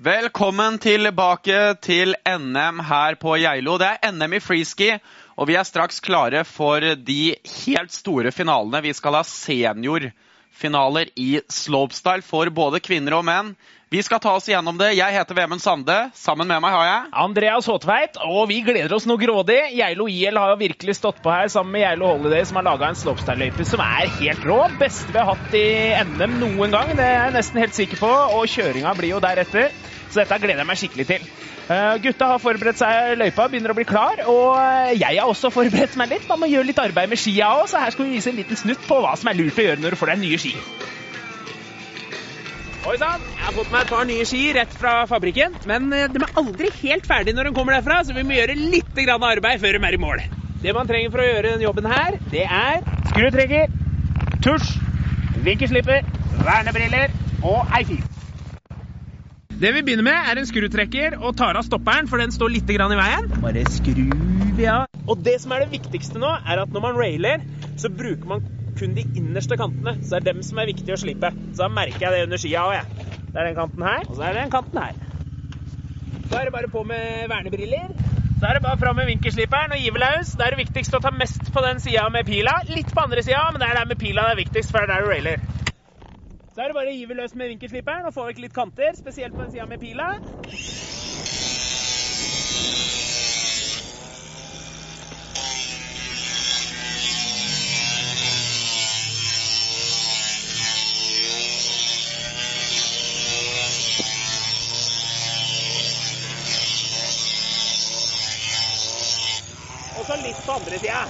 Velkommen tilbake til NM her på Geilo. Det er NM i freeski, og vi er straks klare for de helt store finalene. Vi skal ha seniorfinaler i slopestyle for både kvinner og menn. Vi skal ta oss igjennom det. Jeg heter Vemund Sande. Sammen med meg har jeg Andreas Håtveit, og vi gleder oss noe grådig. Geilo IL har jo virkelig stått på her sammen med Geilo Holiday, som har laga en slopestyle-løype som er helt rå. Beste vi har hatt i NM noen gang, det er jeg nesten helt sikker på. Og kjøringa blir jo deretter. Så dette gleder jeg meg skikkelig til. Uh, gutta har forberedt seg løypa, begynner å bli klar. Og uh, jeg har også forberedt meg litt. Man må gjøre litt arbeid med skia òg, så her skal vi vise en liten snutt på hva som er lurt å gjøre når du får deg nye ski. Oi sann, jeg har fått meg et par nye ski rett fra fabrikken. Men uh, de er aldri helt ferdige når de kommer derfra, så vi må gjøre litt arbeid før de er i mål. Det man trenger for å gjøre denne jobben her, det er skrutrekker, tusj, vinkelslipper, vernebriller og ei fil. Det vi begynner med, er en skrutrekker og tar av stopperen, for den står litt i veien. Bare skru vi av. Og det som er det viktigste nå, er at når man railer, så bruker man kun de innerste kantene. Så det er dem som er viktig å slippe. Så da merker jeg det under skia òg, jeg. Det er den kanten her, og så er det den kanten her. Så er det bare på med vernebriller. Så er det bare fram med vinkelsliperen og give løs. Det er det viktigst å ta mest på den sida med pila. Litt på andre sida, men det er der med pila det er viktigst, for det er der du railer. Så er det bare å hive løs med vinkelsliperen og få vekk litt kanter, spesielt på den sida med pila. Og så litt på andre sida.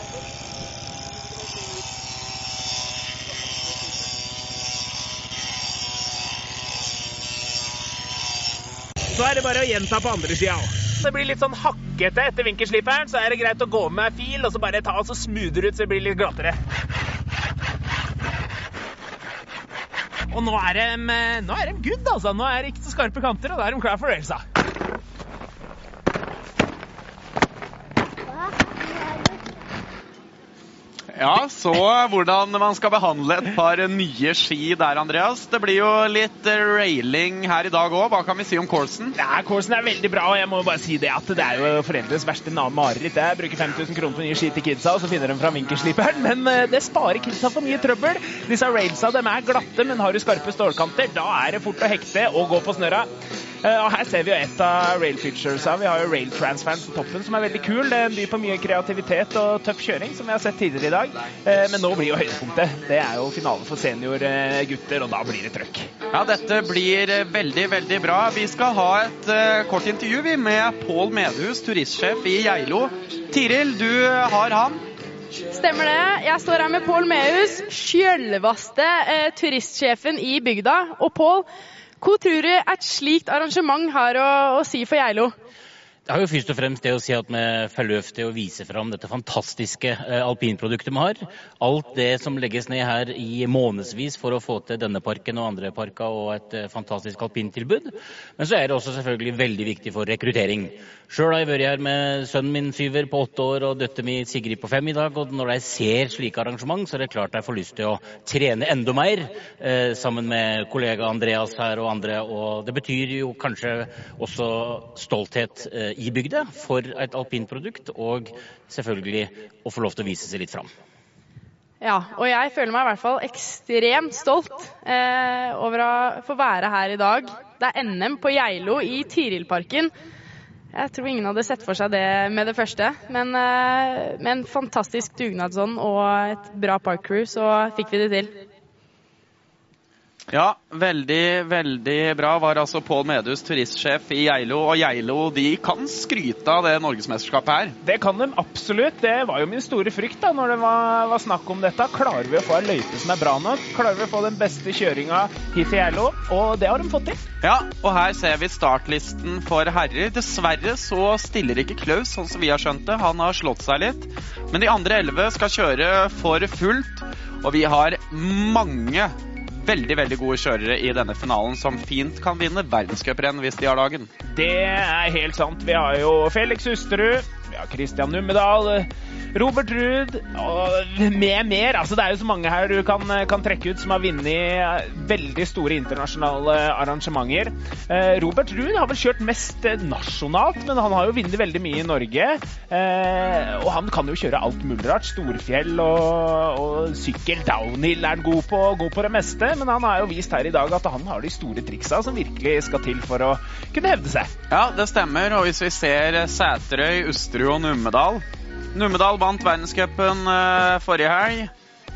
Så er det bare å gjenta på andre sida òg. Det blir litt sånn hakkete etter vinkelsliperen, så er det greit å gå med fil og så bare ta og så smoother ut så det blir litt glattere. Og nå er de, de good, altså. Nå er det ikke så skarpe kanter, og da er de klar for railsa. Ja, så hvordan man skal behandle et par nye ski der, Andreas. Det blir jo litt railing her i dag òg. Hva kan vi si om coursen? Ja, Coursen er veldig bra, og jeg må bare si det at det er jo foreldres verste mareritt. Jeg bruker 5000 kroner på nye ski til kidsa, og så finner de fram vinkelsliperen. Men eh, det sparer kidsa for mye trøbbel. Disse railsa de er glatte, men har du skarpe stålkanter, da er det fort å hekte og gå på snørra. Eh, og her ser vi jo et av rail featuresa. Vi har jo rail transferen på toppen, som er veldig kul. Det byr på mye kreativitet og tøff kjøring, som vi har sett tidligere i dag. Eh, men nå blir jo høydepunktet. Det er jo finale for seniorgutter, og da blir det trøkk. Ja, dette blir veldig, veldig bra. Vi skal ha et kort intervju vi, med Pål Medhus, turistsjef i Geilo. Tiril, du har han. Stemmer det. Jeg står her med Pål Mehus, sjølveste eh, turistsjefen i bygda. Og Pål, hva tror du et slikt arrangement har å, å si for Geilo? Det har jo først og fremst det å si at vi får lov til å vise fram dette fantastiske eh, alpinproduktet vi har. Alt det som legges ned her i månedsvis for å få til denne parken og andre parker og et eh, fantastisk alpintilbud. Men så er det også selvfølgelig veldig viktig for rekruttering. Sjøl har jeg vært her med sønnen min Syver på åtte år og døtteren min Sigrid på fem i dag. Og når de ser slike arrangement, så er det klart de får lyst til å trene enda mer eh, sammen med kollega Andreas her og andre. Og det betyr jo kanskje også stolthet eh, i bygda for et alpinprodukt, og selvfølgelig å få lov til å vise seg litt fram. Ja, og jeg føler meg i hvert fall ekstremt stolt eh, over å få være her i dag. Det er NM på Geilo i Tirilparken. Jeg tror ingen hadde sett for seg det med det første, men eh, med en fantastisk dugnadsånd og et bra parkcrew, så fikk vi det til. Ja, veldig, veldig bra. Var altså Pål Medhus, turistsjef i Geilo. Og Geilo de kan skryte av det norgesmesterskapet her. Det kan de absolutt. Det var jo min store frykt da når det var, var snakk om dette. Klarer vi å få ei løype som er bra nok? Klarer vi å få den beste kjøringa hit til Geilo? Og det har de fått til. Ja, og her ser vi startlisten for herrer. Dessverre så stiller ikke Klaus, sånn som vi har skjønt det. Han har slått seg litt. Men de andre elleve skal kjøre for fullt. Og vi har mange veldig veldig gode kjørere i denne finalen som fint kan vinne verdenscuprenn hvis de har dagen. Det er helt sant. Vi har jo Felix Husterud, har Christian Nummedal, Robert Ruud med mer. Altså, det er jo så mange her du kan, kan trekke ut som har vunnet veldig store internasjonale arrangementer. Eh, Robert Ruud har vel kjørt mest nasjonalt, men han har jo vunnet veldig mye i Norge. Eh, og han kan jo kjøre alt mulig rart. Storfjell og, og sykkel, downhill er han god på, god på det meste. Men han har jo vist her i dag at han har de store triksa som virkelig skal til for å kunne hevde seg. Ja, det stemmer. Og hvis vi ser Sæterøy, Usterud og Numedal Numedal vant verdenscupen uh, forrige helg.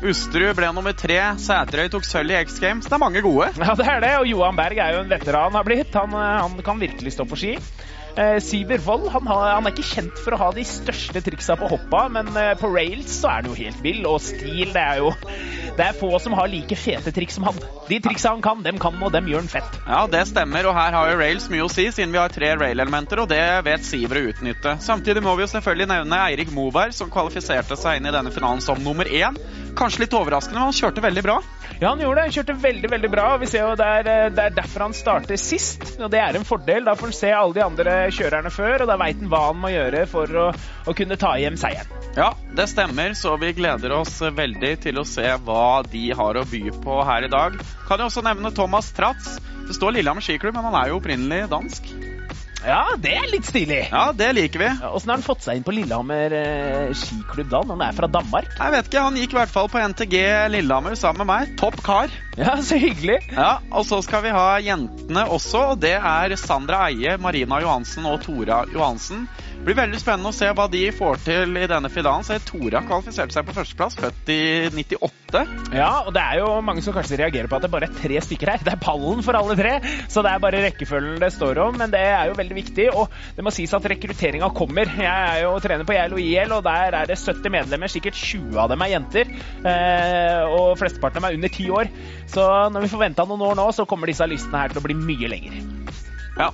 Usterud ble nummer tre. Sæterøy tok sølv i X Games. Det er mange gode. Ja, det er det. Og Johan Berg er jo en veteran har blitt. Han, eh, han kan virkelig stå på ski. Eh, Siver Wold han, han, er ikke kjent for å ha de største triksa på hoppa, men eh, på rails så er han jo helt vill. Og stil, det er jo Det er få som har like fete triks som han. De triksa han kan, dem kan og dem gjør han fett. Ja, det stemmer, og her har jo rails mye å si, siden vi har tre rail-elementer, og det vet Siver å utnytte. Samtidig må vi jo selvfølgelig nevne Eirik Moberg, som kvalifiserte seg inn i denne finalen som nummer én. Kanskje litt overraskende, men han kjørte veldig bra. Ja, han gjorde det. Han kjørte veldig veldig bra. Vi ser jo det er, eh, det er derfor han starter sist. Og det er en fordel. Da får han se alle de andre kjørerne før, og da veit han hva han må gjøre for å, å kunne ta hjem seieren. Ja, det stemmer, så vi gleder oss veldig til å se hva de har å by på her i dag. Kan jo også nevne Thomas Tratz. Det står Lillehammer skiklubb, men han er jo opprinnelig dansk. Ja, det er litt stilig. Ja, det liker vi. Åssen har han fått seg inn på Lillehammer eh, skiklubb da, når han er fra Danmark? Jeg vet ikke, Han gikk i hvert fall på NTG Lillehammer sammen med meg. Topp kar. Ja, så hyggelig. Ja, Og så skal vi ha jentene også. og Det er Sandra Eie, Marina Johansen og Tora Johansen. Det blir veldig spennende å se hva de får til i denne finalen. Så Tora kvalifiserte seg på førsteplass, født i 98. Ja, og det er jo mange som kanskje reagerer på at det bare er tre stykker her. Det er pallen for alle tre, så det er bare rekkefølgen det står om. Men det er jo veldig viktig, og det må sies at rekrutteringa kommer. Jeg er jo trener på Geilo IL, og der er det 70 medlemmer. Sikkert 20 av dem er jenter. Eh, og flesteparten av dem er under 10 år. Så når vi får venta noen år nå, så kommer disse listene her til å bli mye lengre. Ja,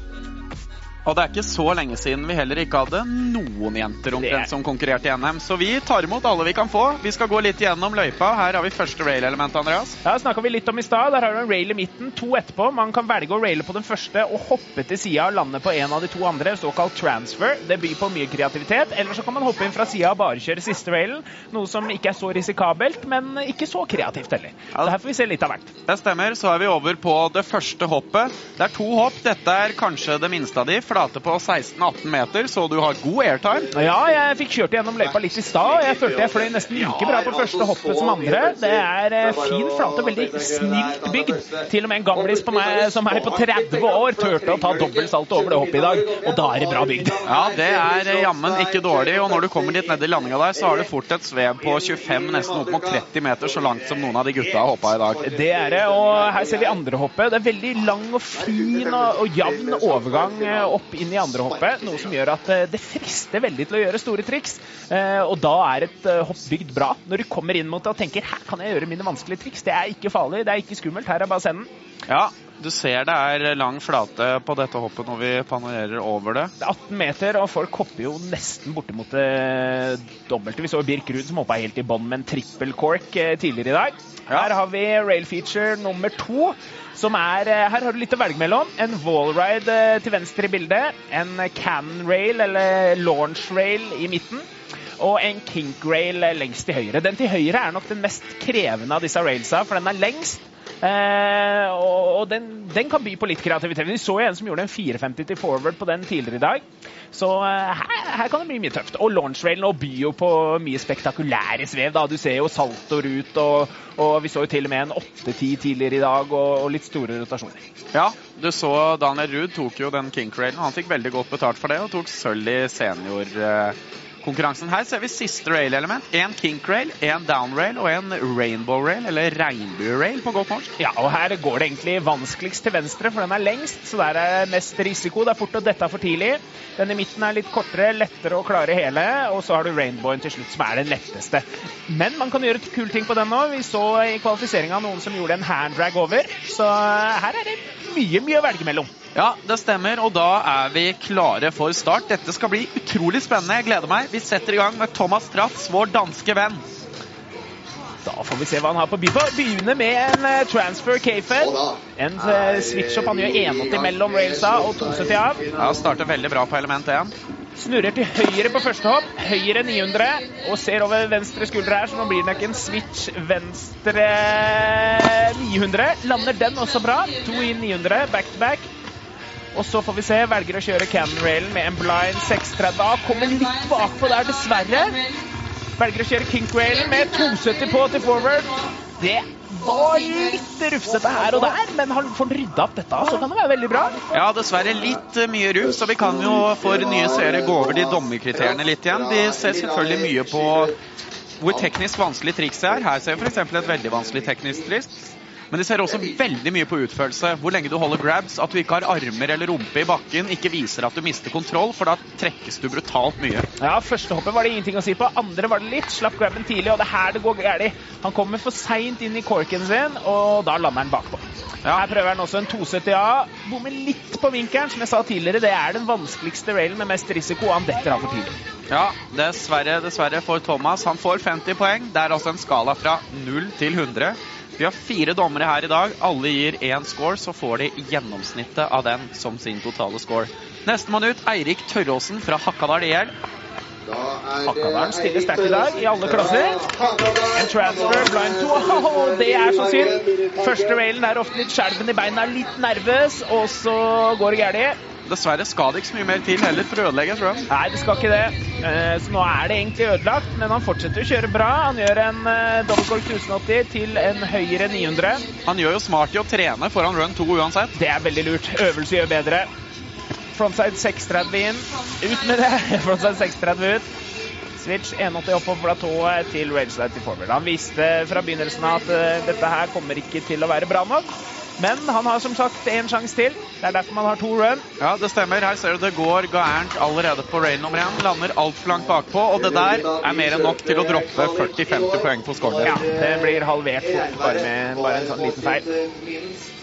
og det er ikke så lenge siden vi heller ikke hadde noen jenter omtrent som konkurrerte i NM. Så vi tar imot alle vi kan få. Vi skal gå litt gjennom løypa. Her har vi første rail-element, Andreas. Ja, snakka vi litt om i stad. Der har du en rail i midten, to etterpå. Man kan velge å raile på den første og hoppe til sida og lande på en av de to andre, såkalt transfer. Det byr på mye kreativitet. Eller så kan man hoppe inn fra sida og bare kjøre siste railen. Noe som ikke er så risikabelt, men ikke så kreativt heller. Så her får vi se litt av hvert. Det stemmer. Så er vi over på det første hoppet. Det er to hopp. Dette er kanskje det minste av de flate på 16-18 meter, så du har god airtime. Ja, jeg fikk kjørt gjennom løypa litt i stad, og jeg følte jeg fløy nesten like bra på første hoppet som andre. Det er eh, fin flate, veldig snilt bygd. Til og med en gamlis på meg som er på 30 år, turte å ta dobbelt salto over det hoppet i dag, og da er det bra bygd. Ja, det er jammen ikke dårlig, og når du kommer litt ned i landinga der, så har du fort et svev på 25, nesten opp mot 30 meter, så langt som noen av de gutta har hoppa i dag. Det er det, og her ser vi andre hoppet. Det er veldig lang og fin og, og jevn overgang eh, opp inn i andre hoppet, noe som gjør at eh, det frister veldig til å gjøre store triks. Eh, og da er et eh, hopp bygd bra. Når du kommer inn mot det og tenker her kan jeg gjøre mine vanskelige triks, det er ikke farlig, det er ikke skummelt, her er bare. Ja, du ser det er lang flate på dette hoppet når vi panorerer over det. Det er 18 meter, og folk hopper jo nesten bortimot det dobbelte. Vi så Birk Ruud som hoppa helt i bånn med en trippel cork tidligere i dag. Her har vi rail feature nummer to. Som er, her har du litt å velge mellom. En wallride til venstre i bildet. En cannon rail, eller launch rail, i midten. Og en kink rail lengst til høyre. Den til høyre er nok den mest krevende av disse railsa, for den er lengst. Eh, og den, den, kan by på litt kreativitet. Vi så jo en som gjorde en 450 til forward på den tidligere i dag. Så eh, her, her, kan det bli mye tøft. Og launch-railen byr jo på mye spektakulære svev. da. Du ser jo saltoer ut, og, og, vi så jo til og med en 8-10 tidligere i dag, og, og, litt store rotasjoner. Ja, du så Daniel Ruud tok jo den kinkrailen. Han fikk veldig godt betalt for det, og tok sølv i senior. Eh, konkurransen. Her ser vi siste rail-element. En kink-rail, en down-rail og en rainbow-rail, eller regnbue-rail på godt norsk. Ja, og her går det egentlig vanskeligst til venstre, for den er lengst, så der er mest risiko. Det er fort å dette for tidlig. Den i midten er litt kortere, lettere å klare hele, og så har du rainbowen til slutt, som er den letteste. Men man kan gjøre kule ting på den nå. Vi så i kvalifiseringa noen som gjorde en handdrag over, så her er det mye, mye å velge mellom. Ja, det stemmer, og da er vi klare for start. Dette skal bli utrolig spennende. Jeg gleder meg. Vi setter i gang med Thomas Stratz, vår danske venn. Da får vi se hva han har på by for. Begynner med en uh, transfer K-fed. En uh, switch-up han gjør 81 mellom railsa og 270 av. Ja, Starter veldig bra på element 1. Snurrer til høyre på første hopp. Høyre 900. Og ser over venstre skulder her, så nå blir det nok en switch venstre 900. Lander den også bra. To inn 900, back to back. Og så får vi se. Velger å kjøre cannon railen med en blind 630. Kommer litt bakpå der, dessverre. Velger å kjøre kink railen med 270 på til forward. Det var litt rufsete her og der, men han får rydda opp dette, så kan det være veldig bra. Ja, dessverre litt uh, mye rufs, så vi kan jo for nye seere gå over de dommerkriteriene litt igjen. De ser selvfølgelig mye på hvor teknisk vanskelig trikset er. Her ser vi f.eks. et veldig vanskelig teknisk triks. Men de ser også veldig mye på utførelse. Hvor lenge du holder grabs, at du ikke har armer eller rumpe i bakken, ikke viser at du mister kontroll, for da trekkes du brutalt mye. Ja, Første hoppet var det ingenting å si på. Andre var det litt. Slapp grabben tidlig, og det er her det går galt. Han kommer for seint inn i corken sin, og da lander han bakpå. Ja. Her prøver han også en 270A. Bommer litt på vinkelen. Som jeg sa tidligere, det er den vanskeligste railen med mest risiko. Han detter av for tidlig. Ja, dessverre, dessverre for Thomas. Han får 50 poeng. Det er altså en skala fra 0 til 100. Vi har fire dommere her i dag. Alle gir én score, så får de gjennomsnittet av den som sin totale score. Nestemann ut, Eirik Tørråsen fra Hakadal IL. Hakadalen stiller sterkt i dag, i alle klasser. En transfer, blind to. Oh, det er så synd! Første railen er ofte litt skjelven i beina, litt nervøs, og så går det galt. Dessverre skal det ikke så mye mer til heller for å ødelegge, tror jeg. Nei, det skal ikke det. Så nå er det egentlig ødelagt, men han fortsetter å kjøre bra. Han gjør en dobbeltkork 1080 til en høyere 900. Han gjør jo smart i å trene foran run 2 uansett. Det er veldig lurt. Øvelse gjør bedre. Frontside 630 inn. Ut med det. Frontside 630 ut. Switch 180 opp på platået til rageside til forward. Han visste fra begynnelsen av at dette her kommer ikke til å være bra nok. Men han har som sagt én sjanse til. Det er derfor man har to run. Ja, det stemmer. Her ser du det går gærent allerede på rail nummer én. Lander altfor langt bakpå, og det der er mer enn nok til å droppe 40-50 poeng på scoren. Ja, det blir halvert fort bare med bare en sånn liten feil.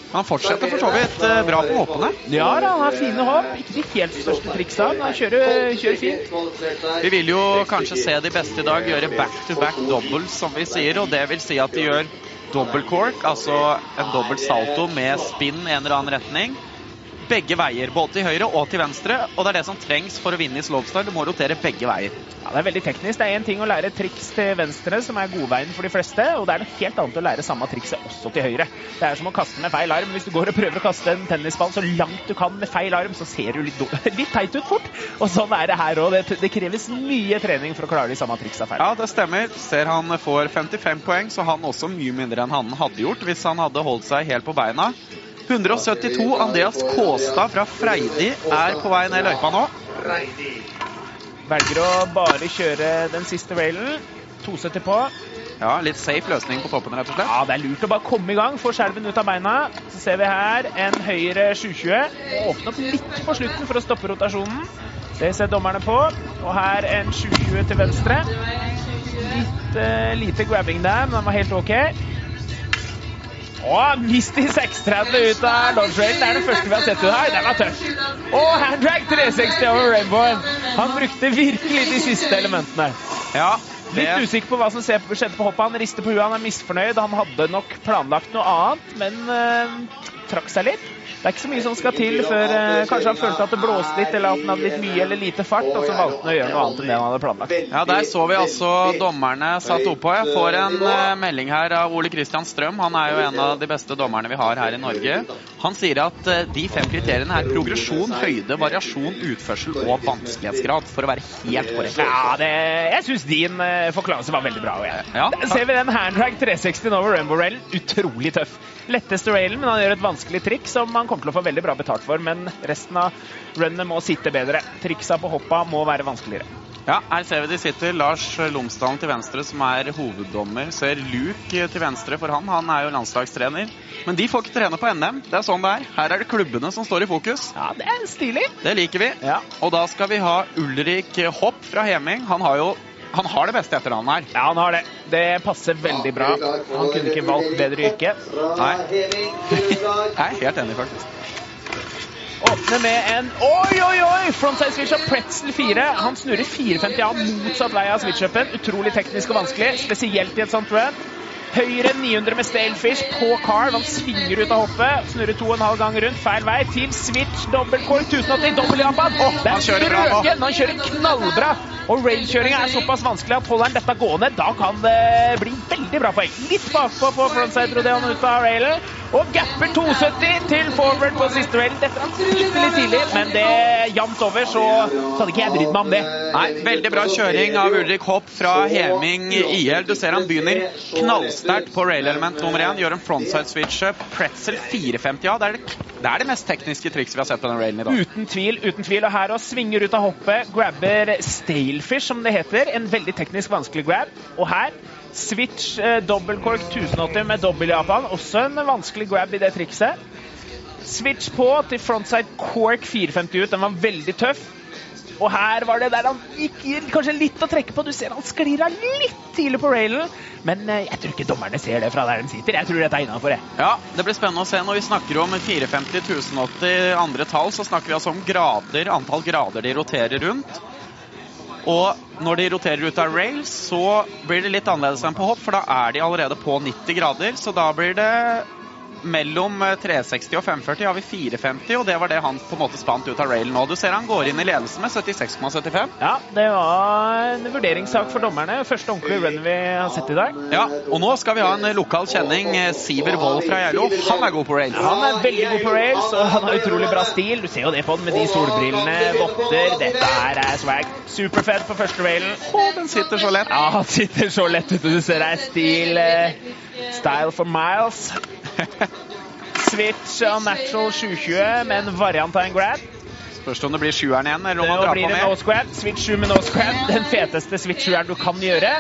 Han fortsetter for så vidt bra på hoppene. Ja, han har fine hopp. Ikke de helt største triksa, men han kjører, kjører fint. Vi vil jo kanskje se de beste i dag gjøre back-to-back -back doubles, som vi sier. Og det vil si at de gjør dobbel cork, altså en dobbelt salto med spinn i en eller annen retning. Begge veier, både til høyre og til venstre. Og det er det som trengs for å vinne i slopestyle. Du må rotere begge veier. Ja, Det er veldig teknisk. Det er én ting å lære triks til venstre, som er godveien for de fleste, og det er noe helt annet å lære samme trikset også til høyre. Det er som å kaste med feil arm. Hvis du går og prøver å kaste en tennisball så langt du kan med feil arm, så ser du litt, litt teit ut fort. Og sånn er det her òg. Det, det, kreves mye trening for å klare de samme triksa feil. Ja, det stemmer. Ser han får 55 poeng, så han også mye mindre enn han hadde gjort hvis han hadde holdt seg helt på beina. 172. Andreas Kåstad fra Freidi er på vei ned løypa nå. Velger å bare kjøre den siste railen. 270 på. Ja, litt safe løsning på toppen, rett og slett. Ja, det er lurt å bare komme i gang. Få skjelven ut av beina. Så ser vi her en høyre 720. Åpne opp litt på slutten for å stoppe rotasjonen. Det ser dommerne på. Og her en 720 til venstre. Litt uh, lite grabbing der, men den var helt OK. Og Misty 630 ut av railen. Det er det første vi har sett ut her. Den var tøff. Og handdrag 360 over Rainbowen. Han brukte virkelig de siste elementene. Ja, det... Litt usikker på hva som skjedde på hoppet. Han rister på huet, han er misfornøyd. Han hadde nok planlagt noe annet, men uh, trakk seg litt. Det er ikke så mye som skal til før eh, kanskje han følte at det blåste litt, eller at han hadde litt mye eller lite fart, og så valgte han å gjøre noe annet enn det han hadde planlagt. Ja, der så vi altså dommerne satt oppå. Jeg får en eh, melding her av Ole Kristian Strøm. Han er jo en av de beste dommerne vi har her i Norge. Han sier at eh, de fem kriteriene er progresjon, høyde, variasjon, utførsel og vanskelighetsgrad, for å være helt korrekt. Ja, det, jeg syns din forklarelse var veldig bra. Ja. Ser vi den handdrag 360 over Rainbow Railen. Utrolig tøff. Letteste railen, men han gjør et vanskelig trikk som han kommer til å få veldig bra betalt for. Men resten av runnet må sitte bedre. Triksa på hoppa må være vanskeligere. Ja, her ser vi de sitter. Lars Lomsdalen til venstre, som er hoveddommer. Ser Luke til venstre for han. Han er jo landslagstrener. Men de får ikke trene på NM. Det er sånn det er. Her er det klubbene som står i fokus. Ja, det er stilig. Det liker vi. Ja. Og da skal vi ha Ulrik Hopp fra Heming. Han har jo han har det beste etternavnet her. Ja, han har det. Det passer veldig bra. Han kunne ikke valgt bedre yrke. Nei. Jeg er helt enig, faktisk. Åpner med en Oi, oi, oi! Frontside switch av Pretzel 4. Han snurrer 450 av motsatt vei av switch-upen. Utrolig teknisk og vanskelig, spesielt i et sånt run. Høyre 900 med Stalefish på Carl. Han svinger ut av hoppet. Snurrer to og en halv gang rundt feil vei til switch, dobbeltcore, 1080, dobbel Japan. Oh, han kjører bra nå. Han kjører knallbra. Og railkjøringa er såpass vanskelig at holder han dette gående, da kan det bli veldig bra poeng. Litt bakpå på frontside rodeoen ut av railen. Og gapper 270 til forward på siste rail. Dette var litt tidlig, men det jevnt over så, så hadde ikke jeg brydd meg om det. Nei, veldig bra kjøring av Ulrik Hopp fra Heming IL. Du ser han begynner knallsterkt på rail-element nummer én. Gjør en frontside switch pretzel 450. Ja, det er det, det er det mest tekniske trikset vi har sett på den railen i dag. Uten tvil, uten tvil. Og her også svinger ut av hoppet, grabber stalefish, som det heter. En veldig teknisk vanskelig grab. Og her switch eh, dobbeltkork 1080 med dobbel-Japan. Også en vanskelig grab i det trikset. Switch på til frontside cork 450 ut. Den var veldig tøff. Og her var det der han gikk kanskje litt å trekke på. Du ser han sklir av litt tidlig på railen. Men eh, jeg tror ikke dommerne ser det fra der de sitter. Jeg tror dette er innafor. Ja, det blir spennende å se. Når vi snakker om 450 1080 andre tall, så snakker vi altså om grader, antall grader de roterer rundt. Og når de roterer ut av rails, så blir det litt annerledes enn på hopp, for da er de allerede på 90 grader. Så da blir det mellom 360 og 540 har vi 450, og det var det han på en måte spant ut av railen nå. Du ser han går inn i ledelse med 76,75. Ja, det var en vurderingssak for dommerne. Første ordentlige run vi har sett i dag. Ja, og nå skal vi ha en lokal kjenning. Siver Wold fra Geilo. Han er god på rails. Han er veldig god på rails, og han har utrolig bra stil. Du ser jo det på den med de solbrillene, votter. Dette her er swag. Superfett på første railen. Å, den sitter så lett. Ja, den sitter så lett ute. Du ser det er stil eh, Style for miles. Switch og natural 720 med en variant av en grab. Spørs om det blir sjueren igjen, eller om Nå drar på mer. nose. Switch 7 med nose grab. Den feteste switch 7-eren du kan gjøre.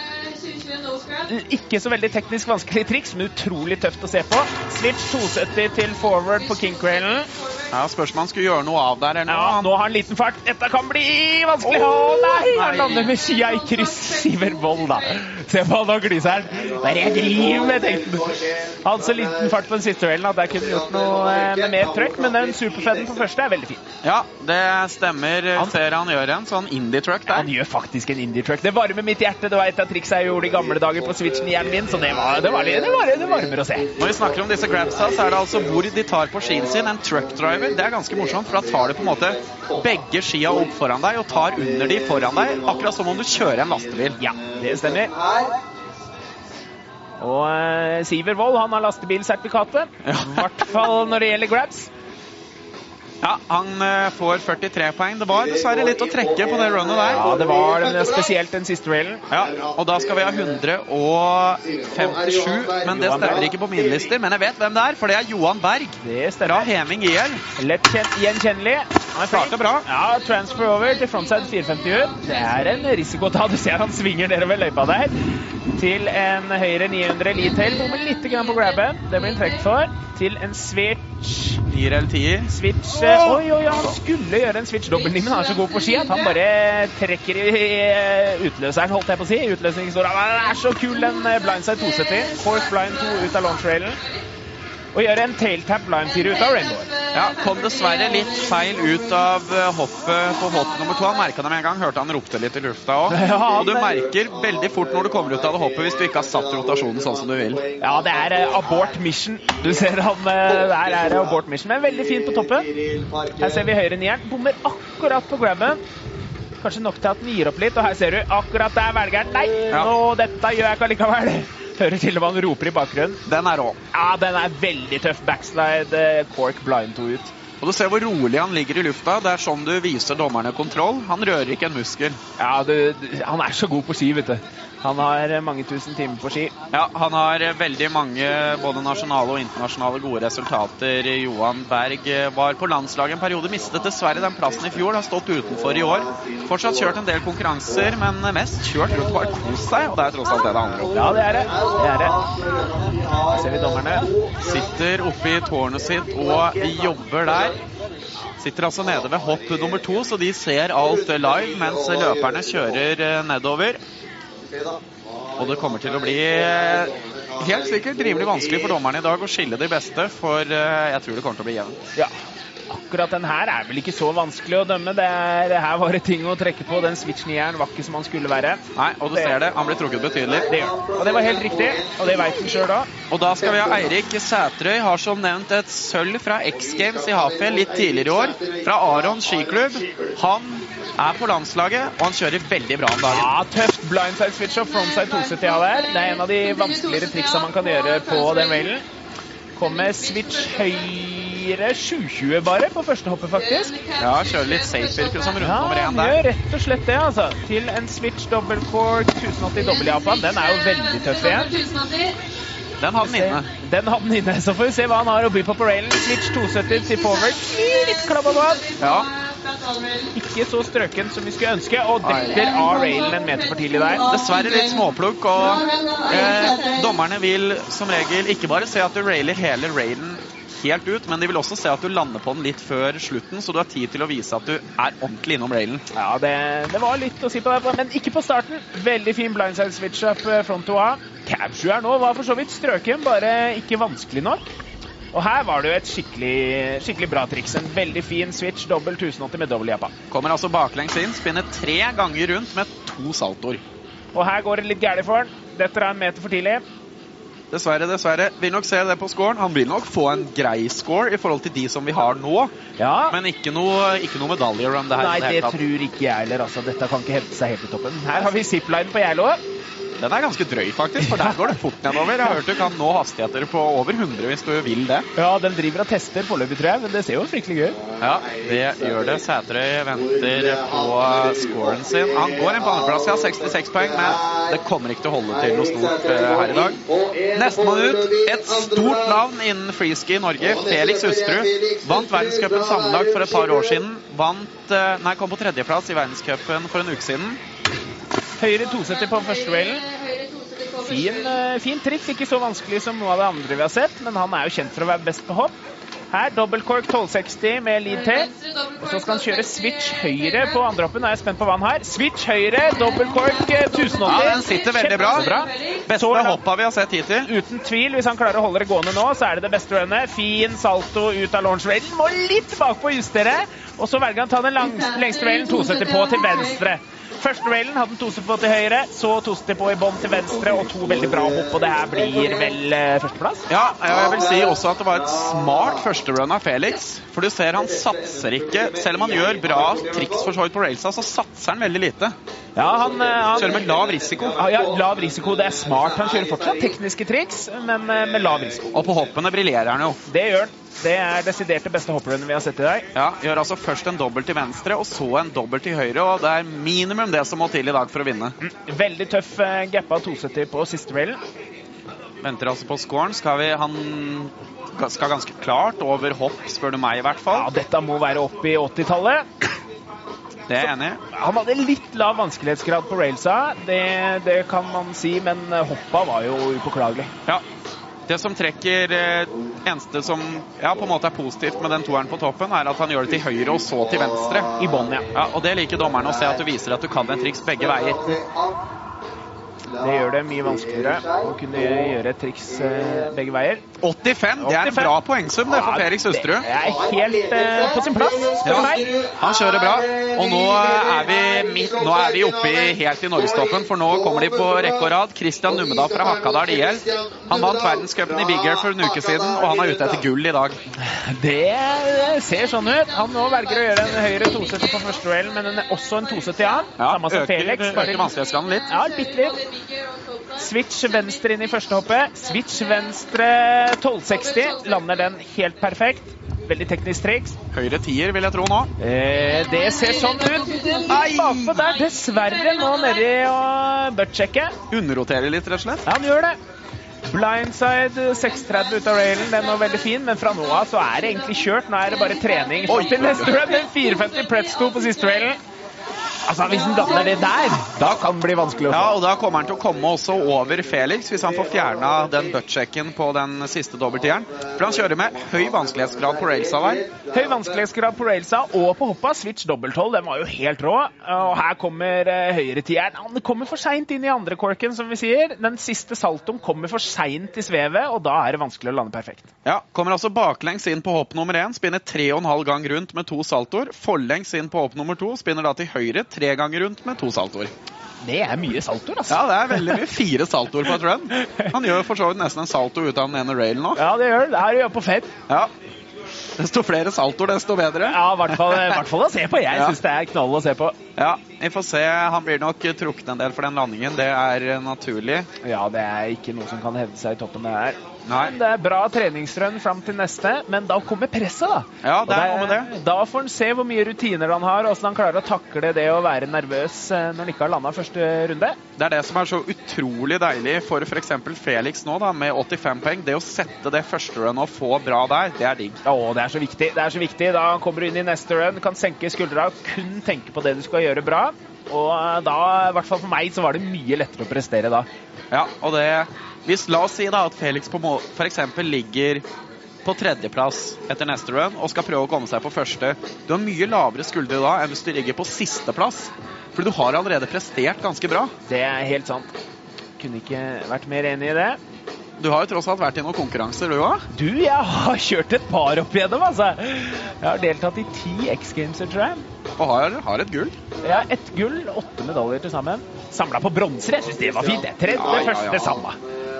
Ikke så veldig teknisk vanskelig triks, men utrolig tøft å se på. Switch 270 til forward på kinkrailen. Ja, Spørs om han skulle gjøre noe av der eller noe. Ja, nå har han liten fart. Dette kan bli vanskelig. Å nei! Han lander med skia i kryss. Siver Wold, da. Se på han og gliser han. Hva er det jeg driver med, tenkte han. Han så liten fart på den siste duellen at jeg kunne gjort noe eh, med mer trøkk, men den superfeden på første er veldig fin. Ja, det stemmer. Han- Ser han gjør en sånn indie-truck der. Han gjør faktisk en indie-truck. Det varmer mitt hjerte. Det var et av triksa jeg gjorde i gamle dager på switchen i hjernen min, så det, var, det, var, det, var, det varmer å se. Når vi snakker om disse grabsa, så er det altså hvor de tar på skien sin. En truck driver, det er ganske morsomt, for da tar du på en måte begge skia opp foran deg og tar under de foran deg, akkurat som om du kjører en lastebil. Ja, det stemmer. Og eh, Siver Wold han har lastebilsertifikatet. I hvert fall når det gjelder grabs. Ja, han eh, får 43 poeng. Det var dessverre litt å trekke på det runnet der. Ja, det var spesielt den siste railen. Ja, og da skal vi ha 157, men det stemmer ikke på min lister. Men jeg vet hvem det er, for det er Johan Berg Det fra stemmer. Heming IL. Lett gjenkjennelig. Han. Starter bra. Ja, transfer over til frontside 450 ut. Det er en risiko å ta. Du ser han svinger nedover løypa der. Til en høyre 900 Litail. Bommer litt på grabben. Det blir en trekk for. Til en switch. 4 eller 10. Switch eh, Oi, oi, han skulle gjøre en switch dobbeltning, men han er så god på ski at han bare trekker i eh, utløseren, holdt jeg på å si. Utløsningsstora. det er så kul, den eh, blindside 270. Force blind 2 ut av launch-railen. Og gjør en tailtap 4 ut av rainbow. Ja, kom dessverre litt feil ut av eh, hoppet på hopp nummer to. Han merka det med en gang. Hørte han ropte litt i lufta òg. Ja, Og du merker veldig fort når du kommer ut av det hoppet hvis du ikke har satt rotasjonen sånn som du vil. Ja, det er eh, abort mission. Du ser han eh, Der er abort mission. Men veldig fint på toppen. Her ser vi høyre nieren. Bommer akkurat på grabben. Kanskje nok til at den gir opp litt. Og her ser du akkurat der velger han. Nei, Ja. nå, dette gjør jeg ikke allikevel. Hører til og med han roper i bakgrunnen. Den er rå. Ja, den er veldig tøff. Backslide eh, cork blind to ut. Og du ser hvor rolig han ligger i lufta. Det er sånn du viser dommerne kontroll. Han rører ikke en muskel. Ja, du, han er så god på ski, vet du. Han har eh, mange tusen timer på ski. Ja, han har eh, veldig mange både nasjonale og internasjonale gode resultater. Johan Berg eh, var på landslaget en periode, mistet dessverre den plassen i fjor. Har stått utenfor i år. Fortsatt kjørt en del konkurranser, men mest kjørt rundt bare kos seg. Og det er tross alt det det handler om. Ja, det er det. Det er det. Her ser vi dommerne. Sitter oppe i tårnet sitt og jobber der. Sitter altså nede ved hopp nummer to, så de ser alt live mens løperne kjører eh, nedover. Og det kommer til å bli eh, helt sikkert rimelig vanskelig for dommerne i dag å skille de beste, for eh, jeg tror det kommer til å bli jevnt. Ja. Akkurat den her er vel ikke så vanskelig å dømme. Det er, her var det ting å trekke på. Den switch-nieren var ikke som han skulle være. Nei, og du ser det. Han blir trukket betydelig. Det gjør han. Og det var helt riktig, og det veit han sjøl da. Og da skal vi ha Eirik Sætrøy. Har som nevnt et sølv fra X Games i Hafjell litt tidligere i år. Fra Aron skiklubb. Han er på landslaget, og han kjører veldig bra om dagen. Ja, tøft blindside switch og frontside 270 av der. Det er en av de vanskeligere triksa man kan gjøre på den railen. Kommer switch høyre 720 bare på første hoppet, faktisk. Ja, kjører litt safer som rundt Ja, nummer én der. gjør rett og slett det, altså. Til en switch double cork 1080 dobbel Japan. Den er jo veldig tøff igjen. Den hadde den inne. Den hadde den inne. Så får vi se hva han har å by på på railen. Switch 270 til forward. Litt klabba bak. Ja, Ikke så strøken som vi skulle ønske. Og detter av railen en meter for tidlig der. dessverre litt småplukk, og eh, dommerne vil som regel ikke bare se at du railer hele railen helt ut, men de vil også se at du lander på den litt før slutten, så du har tid til å vise at du er ordentlig innom railen. Ja, det, det var litt å si på det, men ikke på starten. Veldig fin blindside switch up eh, front to A. Cab-sjueren nå var for så vidt strøken, bare ikke vanskelig nok. Og her var det jo et skikkelig, skikkelig bra triks. En veldig fin switch, dobbel 1080 med dobbel jappa. Kommer altså baklengs inn, spinner tre ganger rundt med to saltoer. Og her går det litt gærent for han. Dette er en meter for tidlig. Dessverre, dessverre. Vil nok se det på scoren. Han vil nok få en grei score i forhold til de som vi har nå, Ja, men ikke noe, ikke noe medaljerun det her. Nei, det tror ikke jeg heller. Altså, dette kan ikke hevde seg helt i toppen. Her har vi zipline på Geilo. Den er ganske drøy, faktisk, for der går det fort nedover. Jeg har hørt du kan nå hastigheter på over 100 hvis du vil det. Ja, den driver og tester foreløpig, tror jeg, men det ser jo fryktelig gøy ut. Ja, det gjør det. Sæterøy venter på scoren sin. Han går inn på andreplass, ja, 66 poeng, men det kommer ikke til å holde til noe stort eh, her i dag. Nestemann ut, et stort navn innen freeski i Norge, Felix Hustrud. Vant verdenscupen sammenlagt for et par år siden. Vant, eh, nei, kom på tredjeplass i verdenscupen for en uke siden. Høyre 270 på første duellen. Fin, eh, fin triks, ikke så vanskelig som noe av det andre vi har sett, men han er jo kjent for å være best på hopp. Her dobbeltkork 1260 med lead til. Og så skal han kjøre switch høyre på andrehoppen. Er jeg spent på hva han har. Switch høyre, dobbeltkork eh, 1080. Ja, den sitter veldig bra. bra. Beste hoppa vi har sett hittil. Uten tvil, hvis han klarer å holde det gående nå, så er det det beste runnet. Fin salto ut av launch railen. Må litt bakpå justere. Og så velger han å ta den lang, lengste railen 270 på til venstre. Første railen hadde han 270 på til høyre, så 270 på i bånn til venstre, og to veldig bra hopp. Og det her blir vel eh, førsteplass? Ja, jeg vil si også at det var et smart førsterun av Felix. For du ser han satser ikke. Selv om han gjør bra triks for så vidt på railsa, så satser han veldig lite. Ja, han, eh, han Kjører med lav risiko. Ja, lav risiko. Det er smart. Han kjører fortsatt tekniske triks, men eh, med lav risiko. Og på hoppene briljerer han jo. Det gjør han. Det er desidert det beste hopprennet vi har sett i dag. Ja, Gjør altså først en dobbel til venstre, og så en dobbel til høyre. Og det er minimum det som må til i dag for å vinne. Veldig tøff uh, gappa 270 på siste railen. Venter altså på scoren. Skal vi Han skal ganske klart over hopp, spør du meg i hvert fall. Ja, dette må være opp i 80-tallet. Det er jeg enig i. Han hadde litt lav vanskelighetsgrad på railsa, det, det kan man si, men hoppa var jo upåklagelig. Ja. Det som trekker eh, Eneste som ja, på en måte er positivt med den toeren på toppen, er at han gjør det til høyre og så til venstre. I bånn, ja. Ja, og Det liker dommerne å se, at du viser at du kan et triks begge veier. Det gjør det mye vanskeligere å kunne gjøre triks eh, begge veier. 85! Det er en bra poengsum det for Felix Husterud. Det er helt eh, på sin plass, Ja, han kjører bra. Og nå er vi, midt, nå er vi oppe i, helt i norgestoppen, for nå kommer de på rekke og rad. Christian Numedal fra Hakadal IL. Han vant verdenscupen i Big Air for en uke siden, og han er ute etter gull i dag. Det ser sånn ut. Han nå velger å gjøre en høyere 270 på første duell, men en- også en 270 annen. Ja, Samme som øker, Felix. øker vanskelighetsgraden litt. Ja, bitte litt. Switch venstre inn i første hoppet. Switch venstre 1260. Lander den helt perfekt. Veldig teknisk triks. Høyre tier, vil jeg tro nå. Eh, det ser sånn ut. Bakpå der, dessverre, nå nedi og butt-sjekke. Underroterer litt, rett og slett. Ja, han gjør det. Blindside 630 ut av railen, den var veldig fin, men fra nå av så er det egentlig kjørt. Nå er det bare trening. Oi. Til neste run, en 450 pretz 2 på siste railen. Altså, Hvis han lander det der, da kan det bli vanskelig å få. Ja, og da kommer han til å komme også over Felix, hvis han får fjerna den butt-checken på den siste dobbelttieren. For han kjører med høy vanskelighetsgrad på railsa der. Høy vanskelighetsgrad på railsa og på hoppa. Switch dobbelthold, den var jo helt rå. Og her kommer uh, høyretieren. Han kommer for seint inn i andre corken, som vi sier. Den siste saltoen kommer for seint i svevet, og da er det vanskelig å lande perfekt. Ja, Kommer altså baklengs inn på hopp nummer én, spinner tre og en halv gang rundt med to saltoer. Forlengs inn på hopp nummer to, spinner da til høyre tre ganger rundt med to saltoer. Det er mye saltoer, altså. Ja, det er veldig mye. Fire saltoer på et run. Han gjør for så vidt nesten en salto ut av den ene railen nå. Ja, det gjør det. Her gjør på fem. Ja. Desto flere saltoer, desto bedre. Ja, i hvert fall, hvert fall å se på. Jeg Ja. syns det er knall å se på. Ja, Vi får se. Han blir nok trukket en del for den landingen. Det er naturlig. Ja, det er ikke noe som kan hevde seg i toppen det her. Nei. Det er bra treningsrun fram til neste, men da kommer presset, da. Ja, det er noe med det. Da får han se hvor mye rutiner han har, og hvordan han klarer å takle det å være nervøs eh, når han ikke har landa første runde. Det er det som er så utrolig deilig for f.eks. Felix nå, da, med 85 poeng. Det å sette det første runnet og få bra der, det er digg. Å, det er så viktig. Det er så viktig. Da kommer du inn i neste run, kan senke skuldra, kun tenke på det du skal gjøre bra. Og eh, da, i hvert fall for meg, så var det mye lettere å prestere da. Ja, og det hvis, La oss si da at Felix eksempel ligger på tredjeplass etter neste run og skal prøve å komme seg på første. Du har mye lavere skuldre da enn hvis du ligger på sisteplass. For du har allerede prestert ganske bra. Det er helt sant. Kunne ikke vært mer enig i det. Du har jo tross alt vært i noen konkurranser, du òg. Du, jeg har kjørt et par opp igjennom, altså. Jeg har deltatt i ti X Games, tror jeg. Og har, har et gull. Har ett gull, åtte medaljer til sammen. Samla på bronser. Jeg syns det var fint. det. Tredje, Ja, ja, ja. første, samme.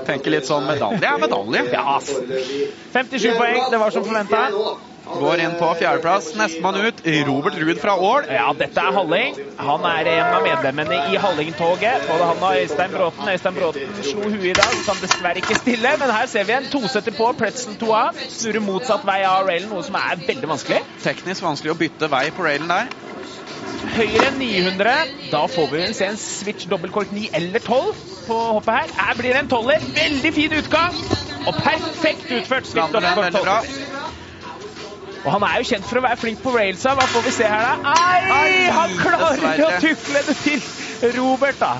Tenker litt sånn medalje er medalje. Ja, ass. 57 poeng, det var som forventa. Går inn på fjerdeplass. Nestemann ut, Robert Ruud fra Ål. Ja, dette er Halling. Han er en av medlemmene i Halling-toget. Både han og Øystein Bråten. Øystein Bråten slo huet i dag, så han dessverre ikke stille. Men her ser vi en tosetter på Pretzel 2A. Snurrer motsatt vei av railen, noe som er veldig vanskelig. Teknisk vanskelig å bytte vei på railen der. Høyere enn 900. Da får vi se en switch dobbeltkork 9 eller 12 på hoppet her. Her blir det en toller. Veldig fin utgang. Og perfekt utført. switch dobbeltkork 12. Og han er jo kjent for å være flink på railsa. Hva får vi se her, da? Ai, Ai, han klarer ikke å tukle det til Robert, da.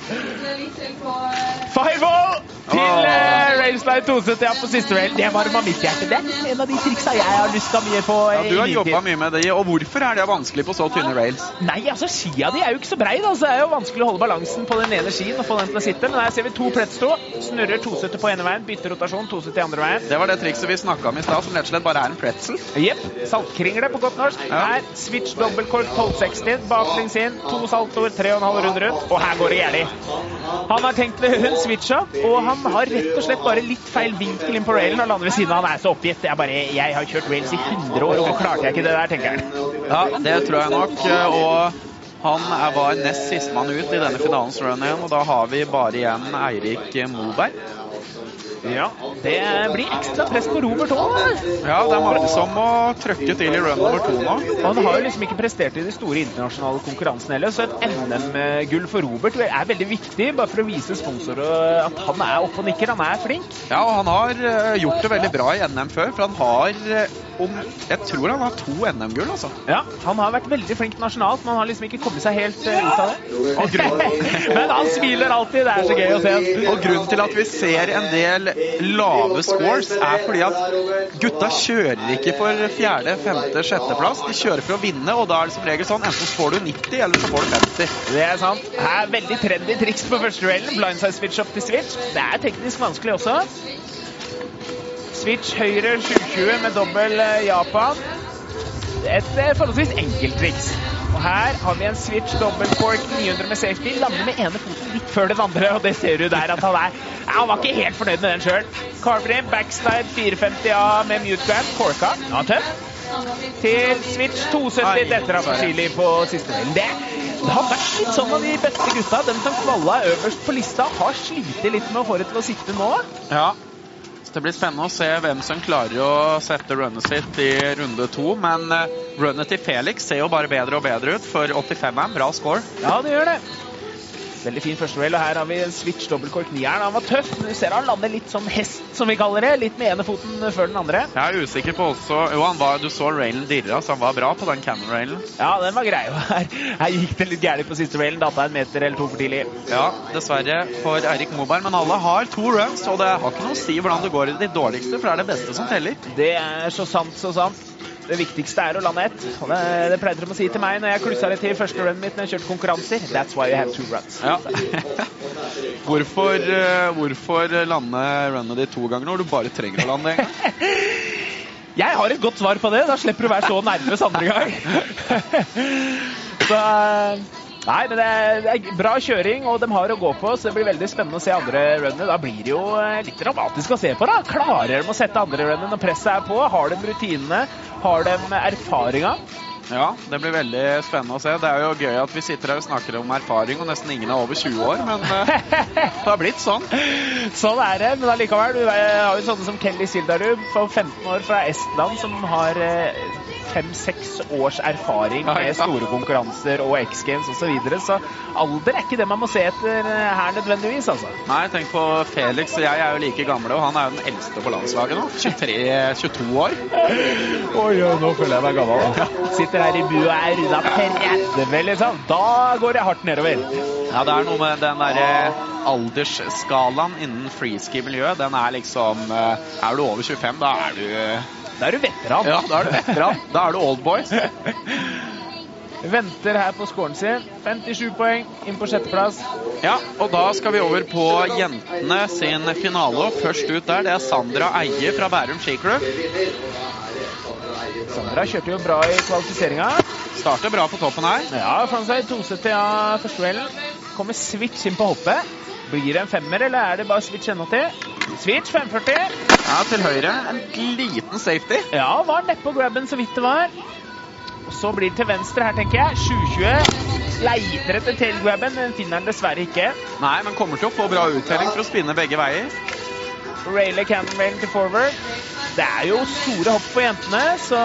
Five-all til Åh. uh, railslide 270 ja, på siste rail. Det varma mitt hjerte. Det er en av de triksa jeg har lyst til mye på. Ja, du har jobba mye med det. Og hvorfor er det vanskelig på så tynne rails? Nei, altså skia di er jo ikke så brei, da. Så det er jo vanskelig å holde balansen på den ene skien og få den til å sitte. Men her ser vi to plettstå. Snurrer 270 på ene veien, bytter rotasjon, 270 andre veien. Det var det trikset vi snakka om i stad, som rett og slett bare er en pretzel. Jepp. Saltkringle på godt norsk. Ja. Her switch dobbeltkork 1260. Baklengs inn. To saltoer, tre og en halv runde rundt. Og her går det gærent. Han har tenkt hun switcha, og han har rett og slett bare litt feil vinkel inn på railen og lander ved siden av. Han er så oppgitt. Jeg, bare, jeg har kjørt rails i 100 år, og klarte jeg ikke det der, tenker han. Ja, det tror jeg nok. Og han er- var nest sistemann ut i denne finalens run igjen, og da har vi bare igjen Eirik Moberg. Ja, det blir ekstra press på Robert òg. Ja, det er mange som må trøkke til i run nummer to nå. Han har jo liksom ikke prestert i de store internasjonale konkurransene heller, så et NM-gull for Robert er veldig viktig, bare for å vise sponsorer at han er oppe og nikker. Han er flink. Ja, og han har eh, gjort det veldig bra i NM før, for han har eh, om, Jeg tror han har to NM-gull, altså. Ja, Han har vært veldig flink nasjonalt, men han har liksom ikke kommet seg helt eh, ut av det. Men han smiler alltid. Det er så gøy å se. og grunnen til at vi ser en del lave scores, er fordi at gutta kjører ikke for fjerde, femte, sjetteplass. De kjører for å vinne, og da er det som regel sånn enten får du 90, eller så får du 50. Det er sant. Her er veldig trendy triks på første railen. Blindside switch opp til switch. Det er teknisk vanskelig også. Switch høyre 720 med dobbel eh, Japan. Et forholdsvis enkelt triks. Og her har vi en switch double cork 900 med safety. Lander med ene foten litt før den andre, og det ser du der at han er. Ja, Han var ikke helt fornøyd med den sjøl. Carvery backslide 450A med mute grab. Corka. Ja, tøff. Til switch 270. Ai, Dette Chili på siste delen. Det, det har vært litt sånn av de beste gutta. Den som kvalla øverst på lista, har slitt litt med å få det til å sitte nå. Ja. Det blir spennende å se hvem som klarer å sette runnet sitt i runde to. Men eh, runnet til Felix ser jo bare bedre og bedre ut, for 85 er en bra score. Ja, det gjør det. Veldig fin første rail, og her har vi en switch dobbeltkork nieren. Han var tøff, men du ser han lander litt sånn hest, som vi kaller det. Litt med ene foten før den andre. Jeg er usikker på også Jo, han var, du så railen dirra, så han var bra på den cannon-railen. Ja, den var grei. Her, her gikk det litt gærent på siste railen. Datta en meter eller to for tidlig. Ja, dessverre for Eirik Moberg, men alle har to runs, og det har ikke noe å si hvordan du går i de dårligste, for det er det beste som teller. Det er så sant, så sant. Det viktigste er å lande ett. Det, det pleide de å si til meg når jeg klussa litt til første runnet mitt når jeg kjørte konkurranser. That's why you have two runs. Ja. hvorfor, eh, hvorfor lande runnet ditt to ganger når du bare trenger å lande en gang? Jeg har et godt svar på det. Da slipper du å være så nervøs andre gang. så Nei, men det er, det er bra kjøring, og de har å gå på, så det blir veldig spennende å se andre runnet. Da blir det jo eh, litt dramatisk å se på. da. Klarer de å sette andre runnet når presset er på? Har de rutinene? Har de erfaringa? Ja, det blir veldig spennende å se. Det er jo gøy at vi sitter her og snakker om erfaring, og nesten ingen er over 20 år, men uh, det har blitt sånn. Sånn er det, men allikevel. Du har jo sånne som Kelly Sildarub for 15 år fra Estland, som har fem-seks års erfaring med store konkurranser og X Games osv. Så, videre. så alder er ikke det man må se etter her nødvendigvis, altså. Nei, tenk på Felix og jeg er jo like gamle, og han er jo den eldste på landslaget nå. 23-22 år. Oi, oi, nå føler jeg meg gammel. Sitter her i bua og er runda 30, liksom. Da går det hardt nedover. Ja, det er noe med den derre aldersskalaen innen freeski-miljøet. Den er liksom Er du over 25, da er du da er du veteran. Ja, da er du veteran. Da er du oldboys. Venter her på scoren sin. 57 poeng, inn på sjetteplass. Ja, og da skal vi over på jentene sin finale. Først ut der, det er Sandra Eie fra Bærum skiklubb. Sandra kjørte jo bra i kvalifiseringa. Starter bra på toppen her. Ja, frontside 270 av første duellen. Kommer switch inn på hoppet. Blir det en femmer, eller er det bare switch ennå til? Switch 540. Ja, til høyre. En liten safety. Ja, var nedpå grabben så vidt det var. Og Så blir det til venstre her, tenker jeg. 720. Leiter etter tailgrabben, men finner den dessverre ikke. Nei, men kommer til å få bra uttelling for å spinne begge veier. Railer cannon til forward. Det er jo store hopp for jentene, så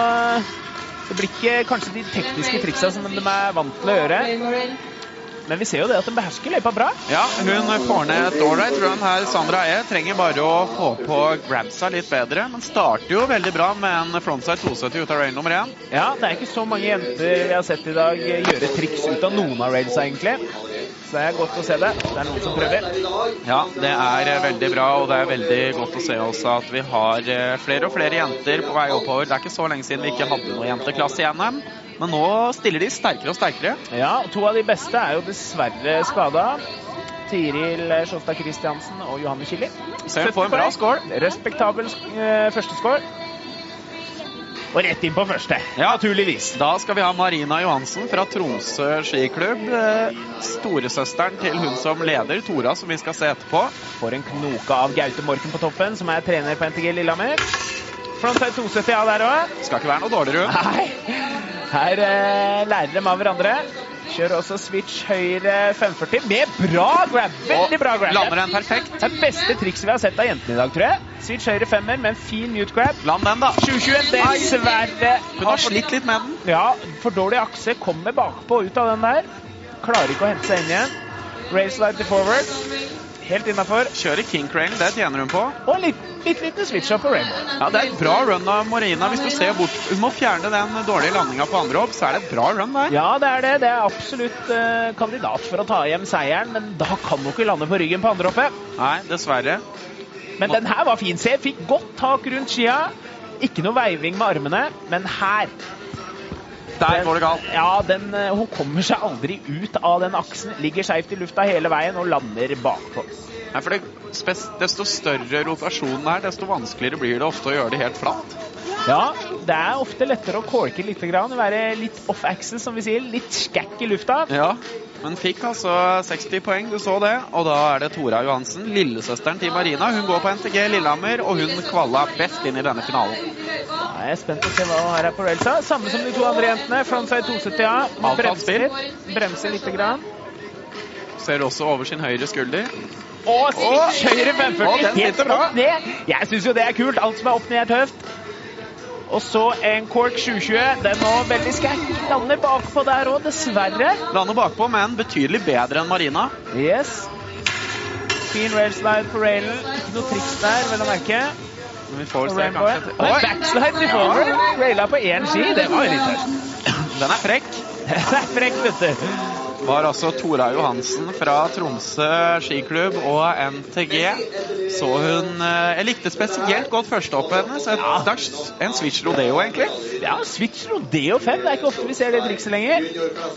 det blir ikke kanskje de tekniske triksa som de er vant til å gjøre. Men vi ser jo det at hun behersker løypa bra. Ja, hun får ned et ålreit run her. Sandra E trenger bare å få på grabsa litt bedre. Men starter jo veldig bra med en frontside 270 ut av rail nummer én. Ja, det er ikke så mange jenter vi har sett i dag gjøre triks ut av noen av railsa, egentlig. Så det er godt å se det. Det er noen som prøver. Ja, det er veldig bra, og det er veldig godt å se også at vi har flere og flere jenter på vei oppover. Det er ikke så lenge siden vi ikke hadde noen jenteklasse i NM. Men nå stiller de sterkere og sterkere. Ja, og to av de beste er jo dessverre skada. Tiril Sjåstad Kristiansen og Johanne. Så hun får en bra score. Respektabel eh, første score. Og rett inn på første, ja. naturligvis. Da skal vi ha Marina Johansen fra Tromsø skiklubb. Storesøsteren til hun som leder, Tora, som vi skal se etterpå. Får en knoke av Gaute Morken på toppen, som er trener på NTG Lillehammer. Frontside 270 av der òg. Skal ikke være noe dårligere. Nei. Her eh, lærer de av hverandre. Kjører også switch høyre 540 med bra grab. Veldig bra grab. Lander den perfekt. Det er beste trikset vi har sett av jentene i dag, tror jeg. Switch høyre femmer med en fin mute grab. Land den, da. 2021, dessverre. Hun har slitt litt med den. Ja, for dårlig akse. Kommer bakpå ut av den der. Klarer ikke å hente seg inn igjen. Race light forward. Helt innafor. Kjører King Crane, det tjener hun på. Og litt, litt liten switch up på Rainbow. Ja, Det er et bra run av Marina. Hvis du ser bort Hun må fjerne den dårlige landinga på andre hopp, så er det et bra run der. Ja, det er det. Det er absolutt uh, kandidat for å ta hjem seieren, men da kan hun ikke lande på ryggen på andre hoppet. Nei, dessverre. Men den her var fin. Se, fikk godt tak rundt skia. Ikke noe veiving med armene, men her der går det galt. Ja, den, hun kommer seg aldri ut av den aksen. Ligger skeivt i lufta hele veien og lander bakpå. Nei, for det, Desto større rotasjonen er, desto vanskeligere blir det ofte å gjøre det helt flatt. Ja, det er ofte lettere å corke litt, være litt off axis, som vi sier. Litt skækk i lufta. Ja, men fikk altså 60 poeng, du så det. Og da er det Tora Johansen, lillesøsteren til Marina. Hun går på NTG Lillehammer, og hun kvalla best inn i denne finalen. Da er jeg spent på å se hva hun her på railsa. Samme som de to andre jentene. Frontside 270A. Bremser, bremser lite grann. Ser også over sin høyre skulder. Og switch høyre 540. Helt opp ned. Jeg syns jo det er kult. Alt som er opp ned, er tøft. Og så en Cork 720. Den nå veldig skækk. Lander bakpå der òg, dessverre. Lander bakpå, men betydelig bedre enn Marina. Yes. Fin railslide på railen. Ikke noe triks der, vel å merke. Men vi får se kanskje Oi! backslide vi forward. Raila på én ski. Det var jo litt tøft. Den er frekk. Den er frekk, vet du. Var altså Tora Johansen fra Tromsø skiklubb og NTG. Så hun eh, Jeg likte spesielt godt førstehoppet hennes. En, ja. en switch rodeo, egentlig. Ja, Switch Rodeo 5. Det er ikke ofte vi ser det trikset lenger.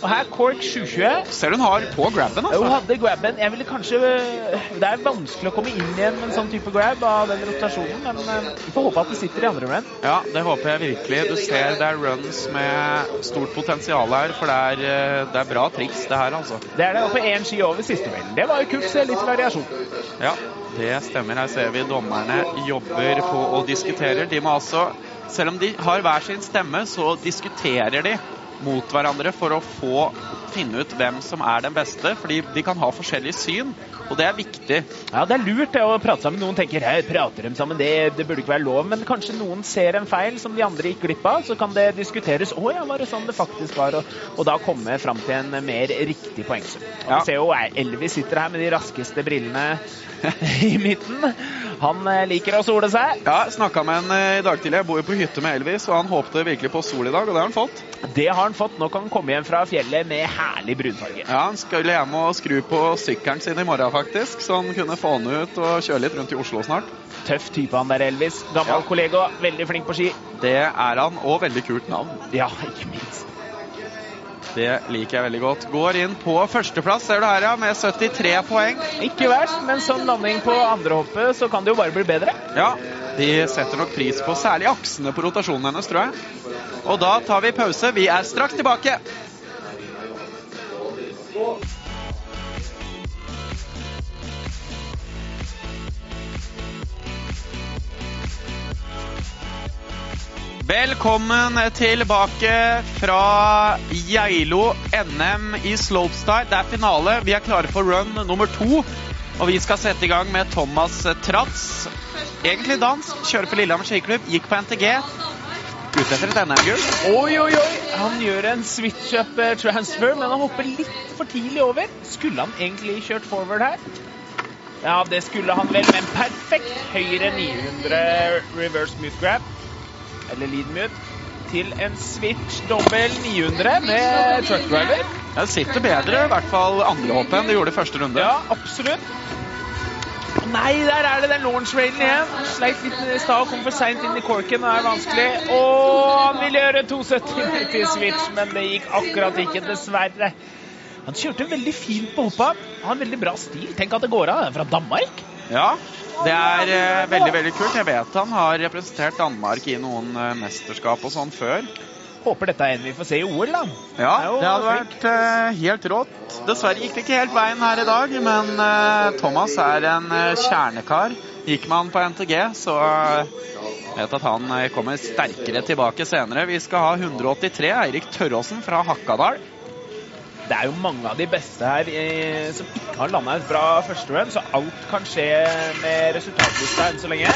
Og her Cork 720. Ser hun har på grabben, altså. Hun hadde grabben. Jeg ville kanskje Det er vanskelig å komme inn igjen med en sånn type grab av den rotasjonen, men eh, vi får håpe at det sitter i andre run. Ja, det håper jeg virkelig. Du ser det er runs med stort potensial her, for det er, eh, det er bra triks, det her, altså. Det er det. Og på én ski over siste mil. Det var jo kult. Se litt variasjon. Ja, det stemmer. Her ser vi dommerne jobber på og diskuterer. De må altså, selv om de har hver sin stemme, så diskuterer de mot hverandre for å få finne ut hvem som er den beste, fordi de kan ha forskjellig syn, og det er viktig. Ja, det er lurt det å prate sammen. Noen tenker her prater de sammen, det, det burde ikke være lov. Men kanskje noen ser en feil som de andre gikk glipp av. Så kan det diskuteres. Å ja, var det sånn det faktisk var? Og, og da komme fram til en mer riktig poengsum. Og Ja. Vi ser jo Elvis sitter her med de raskeste brillene i midten. Han eh, liker å sole seg. Ja, snakka med en eh, i dag tidlig. Jeg bor jo på hytte med Elvis, og han håpte virkelig på sol i dag, og det har han fått. Det har han fått. Nå kan han komme hjem fra fjellet med herlig brunfarge. Ja, Han skulle hjem og skru på sykkelen sin i morgen, faktisk, så han kunne få den ut og kjøre litt rundt i Oslo snart. Tøff type han der, Elvis. Gammel Ja. kollega, veldig flink på ski. Det er han, og veldig kult navn. Ja, ikke minst. Det liker jeg veldig godt. Går inn på førsteplass, ser du her, ja, med 73 poeng. Ikke verst, men som landing på andrehoppet så kan det jo bare bli bedre. Ja, de setter nok pris på særlig aksene på rotasjonen hennes, tror jeg. Og da tar vi pause. Vi er straks tilbake. Velkommen tilbake fra Geilo NM i slopestyle. Det er finale. Vi er klare for run nummer to. Og vi skal sette i gang med Thomas Tratz. Egentlig dansk, kjører for Lillehammer skiklubb, gikk på NTG. Ute etter et NM-gull. Oi, oi, oi! Han gjør en switch-up eh, transfer, men han hopper litt for tidlig over. Skulle han egentlig kjørt forward her? Ja, det skulle han vel, men perfekt høyre 900 reverse mute grab, eller lead mute, til en switch dobbel 900 med truck driver. Det sitter bedre, i hvert fall andre hoppet enn det gjorde i første runde. Ja, absolutt. Nei, der er det den launch railen igjen. Sleit litt i stad og kom for seint inn i corken. Det er vanskelig. Og han ville gjøre 270 til switch, men det gikk akkurat ikke, dessverre. Han kjørte veldig fint på hoppa. Har en veldig bra stil. Tenk at det går av. Fra Danmark. Ja, det er eh, veldig veldig kult. Jeg vet han har representert Danmark i noen eh, mesterskap og sånn før. Håper dette er en vi får se i OL, da. Ja, jo det hadde flink. vært eh, helt rått. Dessverre gikk det ikke helt veien her i dag, men eh, Thomas er en eh, kjernekar. Gikk med han på NTG, så eh, vet at han kommer sterkere tilbake senere. Vi skal ha 183, Eirik Tørråsen fra Hakkadal. Det er jo mange av de beste her eh, som ikke har landa et bra første run, så alt kan skje med resultatlista enn så lenge.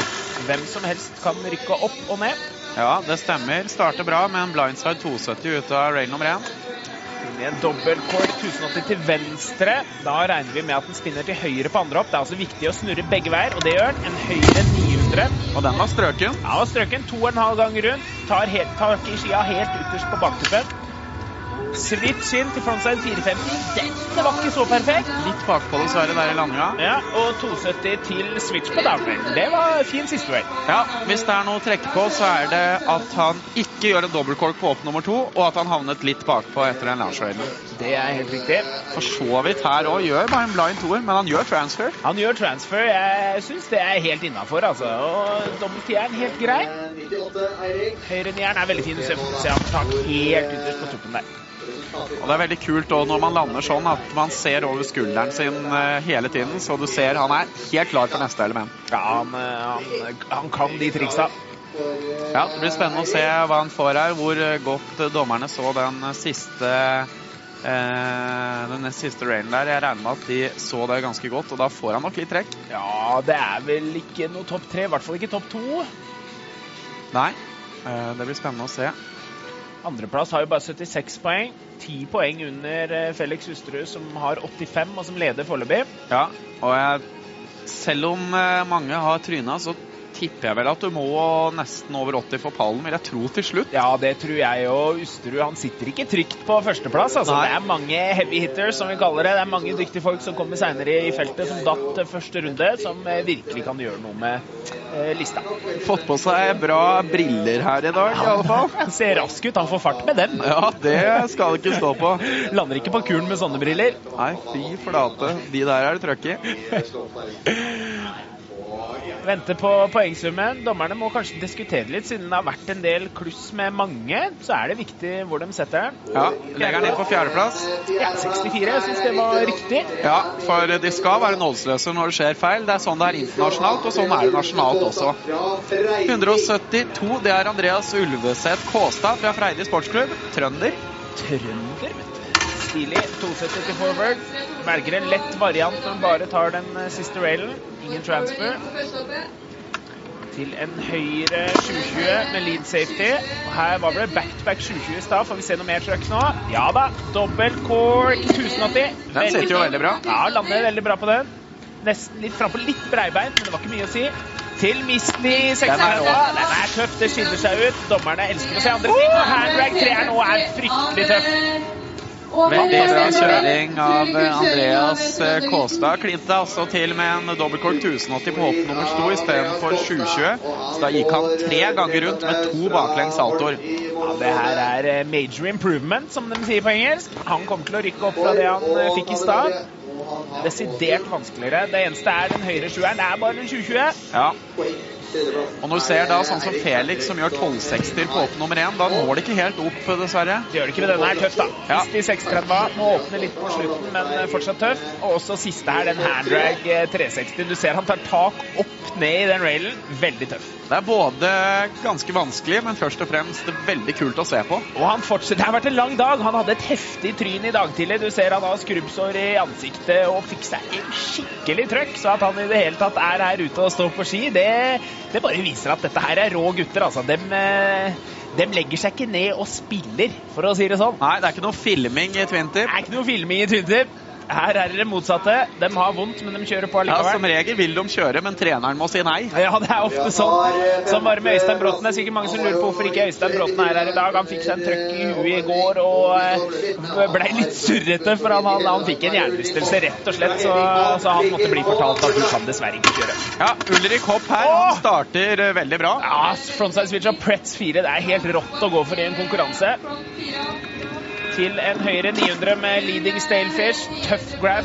Hvem som helst kan rykke opp og ned. Ja, det stemmer. Starter bra med en blindside 270 ut av rail nummer én. Inn i en dobbeltcord 1080 til venstre. Da regner vi med at den spinner til høyre på andre hopp. Det er altså viktig å snurre begge veier, og det gjør den. En høyre 900. Og den var strøken. Ja, strøken to og en halv gang rundt. Tar helt tak i skia helt ytterst på baktuppen. Switch inn til frontside 450. Det var ikke så perfekt. Litt bakpå dessverre der i landinga. Ja, og 270 til switch på downhill. Det var fin siste rail. Ja, hvis det er noe å trekke på, så er det at han ikke gjør en dobbeltkork på åpen nummer to, og at han havnet litt bakpå etter den landsrailen. Det er helt riktig. For så vidt her òg gjør bare en blind toer, men han gjør transfer. Han gjør transfer. Jeg syns det er helt innafor, altså. Og dobbelttieren helt grei. Høyre nieren er veldig fin. Du ser han tar helt ytterst på tuppen der. Og det er veldig kult også når man lander sånn at man ser over skulderen sin eh, hele tiden, så du ser han er helt klar for neste element. Ja, han, eh, han, han kan de triksa. Ja, Det blir spennende å se hva han får her, hvor godt dommerne så den siste eh, den nest siste railen der. Jeg regner med at de så det ganske godt, og da får han nok litt trekk. Ja, det er vel ikke noe topp tre. I hvert fall ikke topp to. Nei. Eh, Det blir spennende å se. Andreplass har jo bare 76 poeng. 10 poeng under eh, Felix Husterud, som har 85, og som leder foreløpig. Ja, og jeg, selv om eh, mange har tryna, så tipper jeg vel at du må nesten over 80 for pallen, vil jeg tro til slutt. Ja, det tror jeg og Usterud. Han sitter ikke trygt på førsteplass. Altså. Det er mange heavy hitters, som vi kaller det. Det er mange dyktige folk som kommer seinere i feltet, som datt første runde, som eh, virkelig kan gjøre noe med eh, lista. Fått på seg bra briller her i dag, i alle fall. Ser rask ut. Han får fart med dem. Ja, det skal det ikke stå på. Lander ikke på kulen med sånne briller. Nei, fy flate. De der er det trøkk i. Venter på poengsummen. Dommerne må kanskje diskutere litt, siden det har vært en del kluss med mange. Så er det viktig hvor de setter den. Ja, legger den inn på fjerdeplass. Ja, 64. Jeg syns det var riktig. Ja, for de skal være nådeløse når det skjer feil. Det er sånn det er internasjonalt, og sånn er det nasjonalt også. 172, det er Andreas Ulveseth Kåstad fra Freidi sportsklubb. Trønder. Trønder, vet du. Stilig. 270 til forward. Velger en lett variant når han bare tar den eh, siste railen. Ingen transfer. Til en høyre 720 med lead safety. Og her var det back-to-back 720 i stad. Får vi se noe mer trøkk nå? Ja da. Dobbelt i 1080. Den sitter jo veldig bra. Ja, lander veldig bra på den. Nesten litt frampå litt breibeint, men det var ikke mye å si. Til Misty 6 Den er. Den er tøff, det skiller seg ut. Dommerne elsker å se andre ting. Og handdrag 3 nå er fryktelig tøff. Veldig bra kjøring av eh, Andreas Kåstad. Klinte altså til med en dobbeltkort 1080 på hopp nummer to istedenfor 720. Så da gikk han tre ganger rundt med to baklengs saltoer. Ja, det her er eh, major improvement, som de sier på engelsk. Han kommer til å rykke opp fra det han eh, fikk i stad. Desidert vanskeligere. Det eneste er den høyre sjueren. Det er bare en 2020. Ja. Og når du ser da sånn som Felix som gjør 1260 på åpen nummer én, da når det ikke helt opp, dessverre. Det gjør det ikke, men denne er tøff, da. Ja. Misty 630 må åpne litt på slutten, men eh, fortsatt tøff. Og også siste her, den handdrag eh, 360. Du ser han tar tak opp ned i den railen. Veldig tøff. Det er både ganske vanskelig, men først og fremst veldig kult å se på. Og han fortsetter. Det har vært en lang dag. Han hadde et heftig tryn i dag tidlig. Du ser han har skrubbsår i ansiktet og fikk seg en skikkelig trøkk. Så at han i det hele tatt er her ute og står på ski, det, det bare viser at dette her er rå gutter. Altså. Dem, de legger seg ikke ned og spiller, for å si det sånn. Nei, det er ikke noe filming i Twin Det er ikke noe filming i Twintip. Her er det motsatte. De har vondt, men de kjører på Ja, som regel vil de kjøre, men treneren må si nei. Ja, det er ofte sånn. Som bare med Øystein Bråten. Det er sikkert mange som lurer på hvorfor ikke Øystein Bråten er her i dag. Han fikk seg en trøkk i huet i går og eh, ble litt surrete, for han, han, han fikk en hjernerystelse, rett og slett. Så, så han måtte bli fortalt at du kan dessverre ikke kjøre. Ja, Ulrik Hopp her Åh! han starter eh, veldig bra. Ja, frontside switch av Pretz 4. Det er helt rått å gå for i en konkurranse. Til en høyere 900 med leading stalefish. Tøff grab.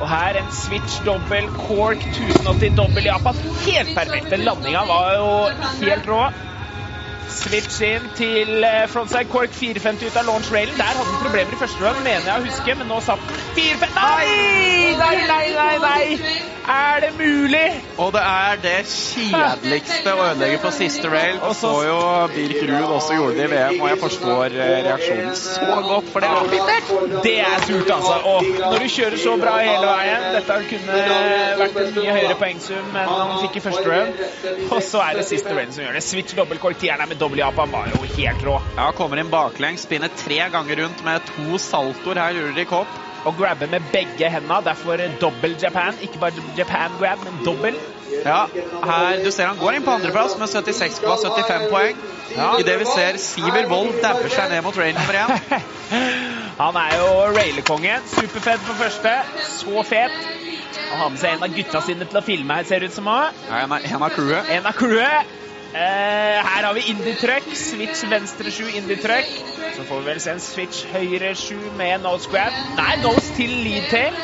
Og her en switch dobbel cork 1080 dobbel Japan. Helt perfekt. Den landinga var jo helt rå. Switch inn til eh, frontside cork 450 ut av launch railen. Der hadde han problemer i første run, mener jeg å huske, men nå satt den 450 Nei! Nei, nei, nei, nei! Er det mulig? Og det er det kjedeligste å ødelegge på siste rail. Og så jo Birk Ruud også gjorde det i VM, og jeg forstår eh, reaksjonen så godt, for det er bittert. Det er surt, altså. Og når du kjører så bra hele veien Dette kunne vært en mye høyere poengsum enn han fikk i første run. Og så er det siste rail som gjør det. Switch dobbeltkork tieren med dobbel var jo helt rå. Ja, kommer inn baklengs, spinner tre ganger rundt med to saltoer her, Ulrik Hopp. Og grabber med begge hendene. Derfor dobbel Japan. Ikke bare Japan grab, men dobbel. Ja, her, du ser han går inn på andreplass med 76,75 poeng. Ja. Idet vi ser Siver Wold dabber seg ned mot rail nummer én. Han er jo railekongen. superfed på første. Så fet. Han har med seg en av gutta sine til å filme her, ser det ut som òg. Ja, en av- en av crewet. En av crewet. Eh, her har vi Indie Truck. Switch venstre 7 Indie Truck. Så får vi vel se en switch høyre 7 med nose grab. Nei, nose til lead tail.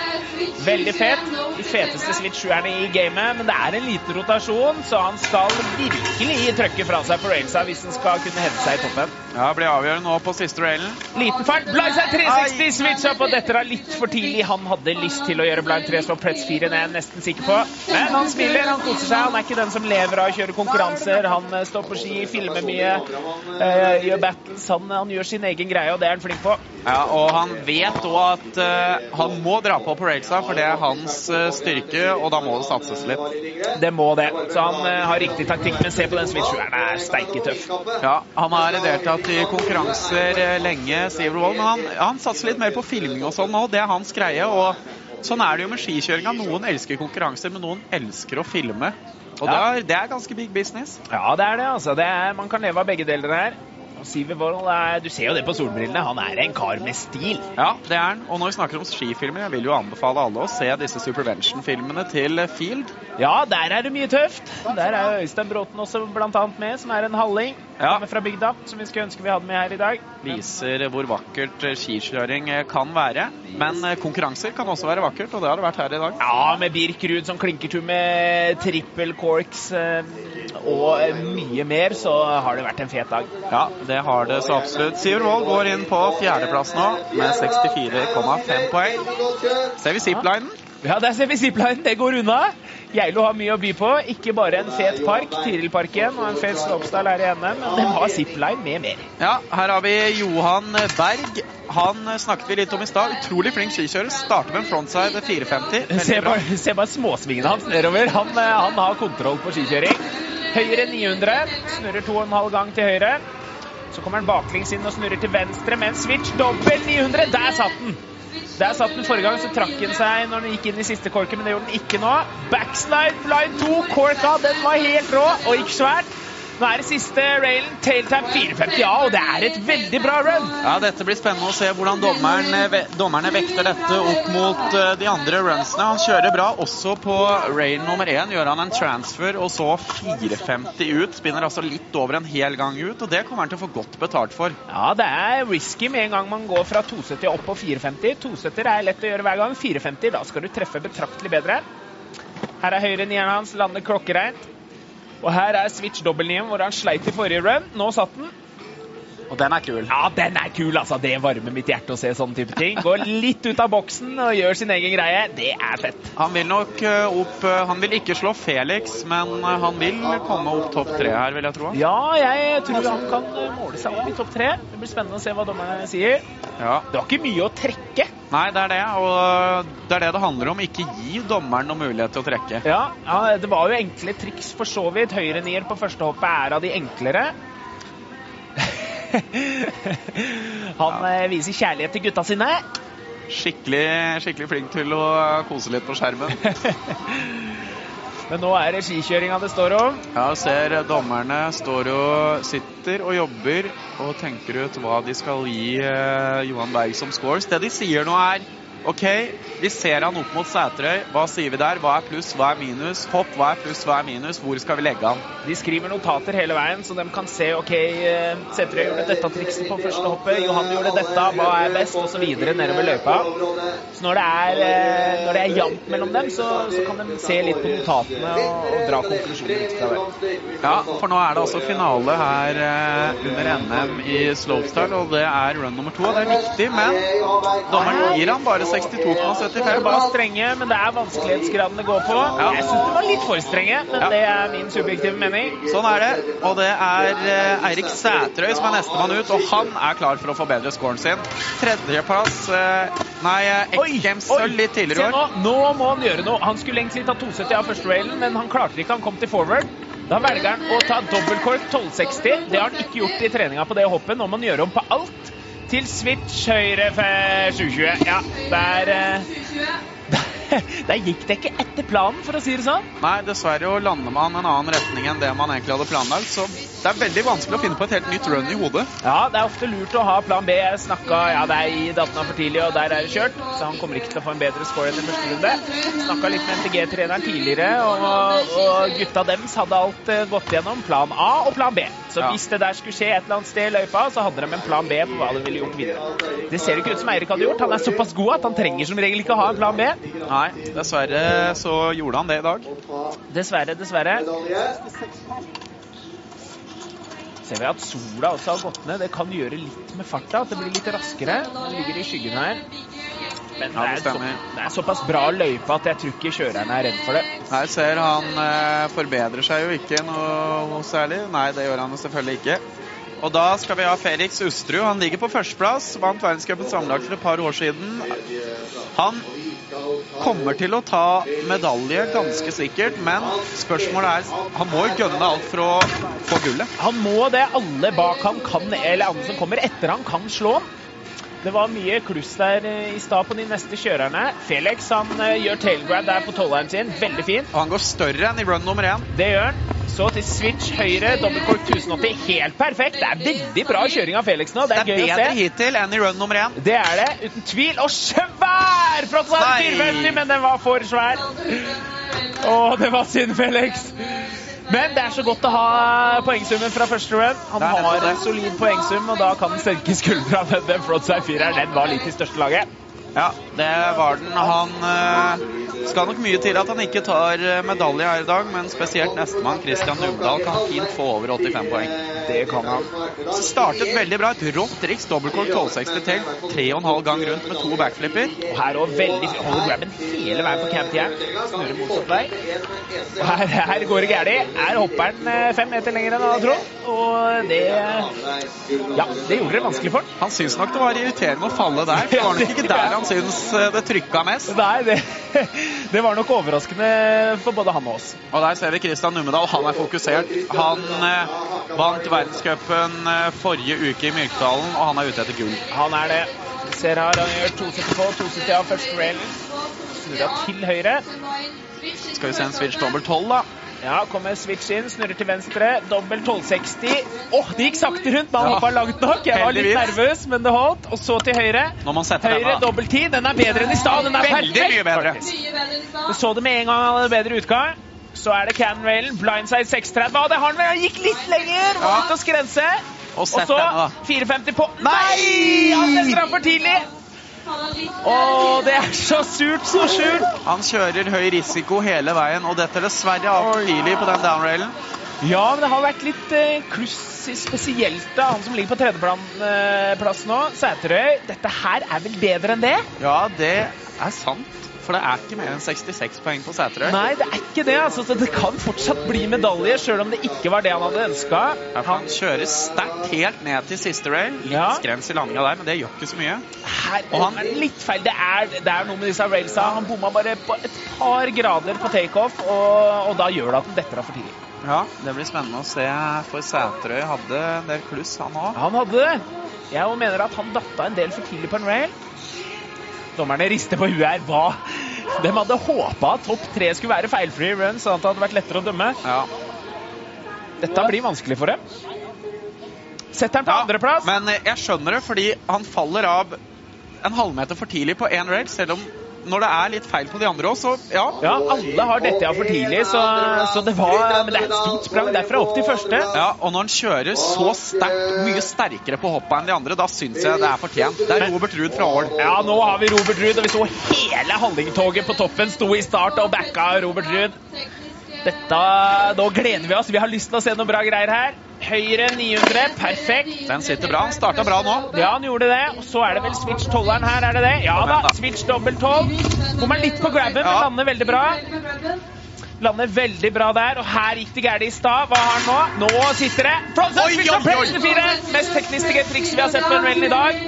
Veldig fet. De feteste switch 7-erne i gamet, men det er en liten rotasjon, så han skal virkelig trøkke fra seg på railsa hvis han skal kunne hevde seg i toppen. Ja, blir avgjørende nå på siste railen. Liten fart. Blindside 360 switch up, og dette var litt for tidlig. Han hadde lyst til å gjøre blind 3 Så Pretz 4, det er jeg nesten sikker på. Men han smiler, han koser seg. Han er ikke den som lever av å kjøre konkurranser. Han eh, står på ski, filmer mye, eh, gjør battles. Han, han, gjør sin egen greie, og det er han flink på. Ja, og han vet òg at uh, han må dra på på raisa, for det er hans uh, styrke, og da må det satses litt. Det må det. Så han uh, har riktig taktikk, men se på den switcheren. Den er steike tøff. Ja, han har deltatt i konkurranser lenge, Siver Wold, men han, han satser litt mer på filming og sånn nå. Det er hans greie. og Sånn er det jo med skikjøringa. Noen elsker konkurranser, men noen elsker å filme. Og ja. det, er, det, er, ganske big business. Ja, det er det. altså. Det er, man kan leve av begge deler her. Siver Wold Du ser jo det på solbrillene. Han er en kar med stil. Ja, det er han. Og når vi snakker om skifilmer, jeg vil jo anbefale alle å se disse Supervention-filmene til Field. Ja, der er det mye tøft. Der er Øystein Bråten også blant annet med, som er en halling ja. fra bygda, som vi skulle ønske vi hadde med her i dag. Viser hvor vakkert skikjøring kan være. Men konkurranser kan også være vakkert, og det har det vært her i dag. Ja, med Birk Ruud som klinkertur med trippel corks eh, og mye mer, så har det vært en fet dag. Ja, det har det så absolutt. Sivert Wold går inn på fjerdeplass nå med 64,5 poeng. Ser vi ziplinen? Ja, der ser vi ziplinen. Det går unna. Geilo har mye å by på. Ikke bare en fet park, Tirilparken, og en fet slopestyle her i NM, men de har zipline med mer. Ja, her har vi Johan Berg. Han snakket vi litt om i stad. Utrolig flink skikjører. Starter med en frontside 450. Se bare, se bare småsvingene hans nedover. Han, eh, han, har kontroll på skikjøring. Høyre 900. Snurrer 2,5 gang til høyre. Så kommer han baklengs inn og snurrer til venstre med en switch. Dobbel 900. Der satt den! Der satt den forrige gang, så trakk den seg når den gikk inn i siste korken, men det gjorde den ikke nå. Backslide line 2, korka, den var helt rå og gikk svært. Nå er det siste railen. Tailtap 450, ja, og det er et veldig bra run. Ja, Dette blir spennende å se hvordan dommerne, dommerne vekter dette opp mot eh, de andre runsene. Han kjører bra. Også på rail nummer én gjør han en transfer, og så 450 ut. Spinner altså litt over en hel gang ut, og det kommer han til å få godt betalt for. Ja, det er risky med en gang man går fra 270 opp på 450. 270 er lett å gjøre hver gang. 450, da skal du treffe betraktelig bedre. Her er høyre nieren hans, lander klokkereint. Og her er switch dobbeltnien hvor han sleit i forrige run. Nå satt den. Og den er kul. Ja, den er kul, altså. Det varmer mitt hjerte å se sånne type ting. Går litt ut av boksen og gjør sin egen greie. Det er fett. Han vil nok eh, opp eh, Han vil ikke slå Felix, men eh, han vil komme opp topp tre her, vil jeg tro. Ja, jeg tror han kan måle seg opp i topp tre. Det blir spennende å se hva dommerne sier. Ja. Det var ikke mye å trekke. Nei, det er det. Og det er det det handler om. Ikke gi dommeren noen mulighet til å trekke. Ja, ja det var jo enkle triks for så vidt. Høyre nier på første hoppet er av de enklere. Han ja. Eh, viser kjærlighet til gutta sine. Skikkelig, skikkelig flink til å kose litt på skjermen. Men nå er det skikjøringa det står om. Ja, ser dommerne står og sitter og jobber og tenker ut hva de skal gi eh, Johan Berg som scores. Det de sier nå er OK, vi ser han opp mot Sæterøy. Hva sier vi der? Hva er pluss, hva er minus? Hopp, hva er pluss, hva er minus? Hvor skal vi legge han? De skriver notater hele veien, så de kan se OK, eh, Sæterøy gjorde dette trikset på første hoppet, Johan gjorde dette, hva er best, osv. nedover løypa. Så når det er, eh, når det er jevnt mellom dem, så, så, kan de se litt på notatene og, og dra konklusjoner ut fra det. Ja, for nå er det altså finale her eh, under NM i slopestyle, og det er run nummer to. Det er viktig, men dommeren gir han bare 62,75. Bare strenge, men det er vanskelighetsgraden det går på. Ja. Jeg syns det var litt for strenge, men ja. det er min subjektive mening. Sånn er det. Og det er eh, Eirik Sæterøy som er nestemann ut, og han er klar for å forbedre scoren sin. Tredjeplass eh, Nei, eh, X Games sølv litt tidligere i år. Nå, nå må han gjøre noe. Han skulle egentlig ta 270 av første railen, men han klarte ikke. Han kom til forward. Da velger han å ta dobbeltkork 1260. Det har han ikke gjort i treninga på det hoppet. Nå må han gjøre om på alt til switch høyre 720. Ja, der, der, der gikk det ikke etter planen, for å si det sånn. Nei, dessverre lander man en annen retning enn det man egentlig hadde planlagt. Så det er veldig vanskelig å finne på et helt nytt run i hodet. Ja, det er ofte lurt å ha plan B. Jeg snakka Ja, det er i Datna for tidlig, og der er det kjørt. Så han kommer ikke til å få en bedre score enn i første runde. Snakka litt med NTG-treneren tidligere, og, og gutta dems hadde alt eh, gått gjennom. Plan A og plan B. Så ja. hvis det der skulle skje et eller annet sted i løypa, så hadde de en plan B på hva de ville gjort videre. Det ser jo ikke ut som Eirik hadde gjort. Han er såpass god at han trenger som regel ikke ha en plan B. Nei, dessverre så gjorde han det i dag. Dessverre, dessverre. Ser vi at sola også har gått ned. Det kan gjøre litt med farta, at det blir litt raskere. Den ligger i skyggen her. Men Ja, det det, er så, det er såpass bra løype at jeg tror ikke kjøreren er redd for det. Her ser han eh, forbedrer seg jo ikke noe særlig. Nei, det gjør han jo selvfølgelig ikke. Og da skal vi ha Felix Ustrud. Han ligger på førsteplass. Vant verdenscupen sammenlagt for et par år siden. Han kommer til å ta medalje, ganske sikkert, men spørsmålet er Han må jo gønne alt for å få gullet. Han må det. Alle bak han kan, eller alle som kommer etter han, kan slå han. Det var mye kluss der eh, i stad på de neste kjørerne. Felix han eh, gjør tailgrab der på tolveren sin. Veldig fin. Og han går større enn i run nummer én. Det gjør han. Så til switch høyre, dobbeltkork 1080. Helt perfekt. Det er veldig bra kjøring av Felix nå. Det Det er, er gøy å bedre hittil enn i run nummer én. Det er det, uten tvil. Og svær frontside Nei. 450, men den var for svær. Å, det var synd, Felix. Men det er så godt å ha poengsummen fra første run. Han har en solid poengsum, og da kan han senke skuldra. Men den frontside 4-eren, den var litt i største laget. Ja, det var den. Han eh, skal nok mye til at han ikke tar eh, medalje her i dag, men spesielt nestemann, Christian Numedal, kan fint få over 85 poeng. Det kan han. Så startet veldig bra. Et rått triks, Dobbeltkort 1260 til. Tre og en halv gang rundt med to backflipper. Og her òg veldig. Holder grabben hele veien på camp-jern. Snurrer motsatt vei. Og her, her går det galt. Her hopper han eh, fem meter lenger enn han trodde. Og det Ja, det gjorde det vanskelig for han. Han syns nok det var irriterende å falle der. Det var nok ikke der han syns eh, det trykka mest. Nei, det, det var nok overraskende for både han og oss. Og der ser vi Kristian Numedal. Han er fokusert. Han eh, vant verdenscupen eh, forrige uke i Myrkdalen, og han er ute etter gull. Han er det. Vi ser her, han gjør 270 på, 270 av første rail. Snurra til høyre. Skal vi se en switch dobbelt 12, da. Ja, kommer switch inn, snurrer til venstre. Dobbel 1260. Åh, det gikk sakte rundt, Ja. hoppa langt nok. Jeg var litt nervøs, men det holdt. Og så til høyre. Høyre dobbel 10. Den er bedre enn i stad. Den er Veldig perfekt. mye bedre. faktisk. Du så det med en gang han hadde bedre utgang. Så er det Canrailen, blindside 630. Og det har han vel. Han gikk litt lenger. Var Ja. ute hos grense. Og Og så den, 450 på. Nei! Han setter han for tidlig. Å, det er så surt, så surt. Han kjører høy risiko hele veien, og detter dessverre av for tidlig på den downrailen. Ja, men det har vært litt eh, kluss spesielt da. Han som ligger på tredjeplass nå, Sæterøy. Dette her er vel bedre enn det? Ja, det er sant. For det er ikke mer enn 66 poeng på Sæterøy. Nei, det er ikke det. altså. Så det kan fortsatt bli medalje, sjøl om det ikke var det han hadde ønska. Ja, Han kjører sterkt helt ned til siste rail. Litt Ja. skrems i landinga der, men det gjør ikke så mye. Her Og han- er litt feil. Det er, det er noe med disse railsa. Han bomma bare på et par grader på takeoff, og, og da gjør det at han detter av for tidlig. Ja, det blir spennende å se. For Sæterøy hadde en del kluss, han òg. Han hadde det. Jeg mener at han datta en del for tidlig på en rail. Dommerne rister på huet her. Hva? De hadde håpa at topp tre skulle være feilfrie runs, sånn at det hadde vært lettere å dømme. Ja. Dette blir vanskelig for dem. Setter han på Ja, andreplass. Men jeg skjønner det, fordi han faller av en halvmeter for tidlig på én rail, selv om når det er litt feil på de andre òg, så ja. Ja, alle har dette av for tidlig, så, så det var Men det er et stort sprang derfra opp til første. Ja, og når han kjører så sterkt, mye sterkere på hoppet enn de andre, da syns jeg det er fortjent. Det er Robert Ruud fra Ål. Ja, nå har vi Robert Ruud, og vi så hele Hallingtoget på toppen sto i start og backa Robert Ruud. Dette, Nå gleder vi oss. Vi har lyst til å se noen bra greier her. Høyre 900, perfekt. Den sitter bra. Starta bra nå. Ja, han gjorde det. Og så er det vel switch 12-eren her, er det det? Ja da, switch dobbel 12. Kommer litt på grabben, men lander veldig bra. Lander veldig bra der, og her gikk det gærent i stad. Hva har han nå? Nå sitter det. Frontside switch. Mest tekniske trikset vi har sett på en rally i dag.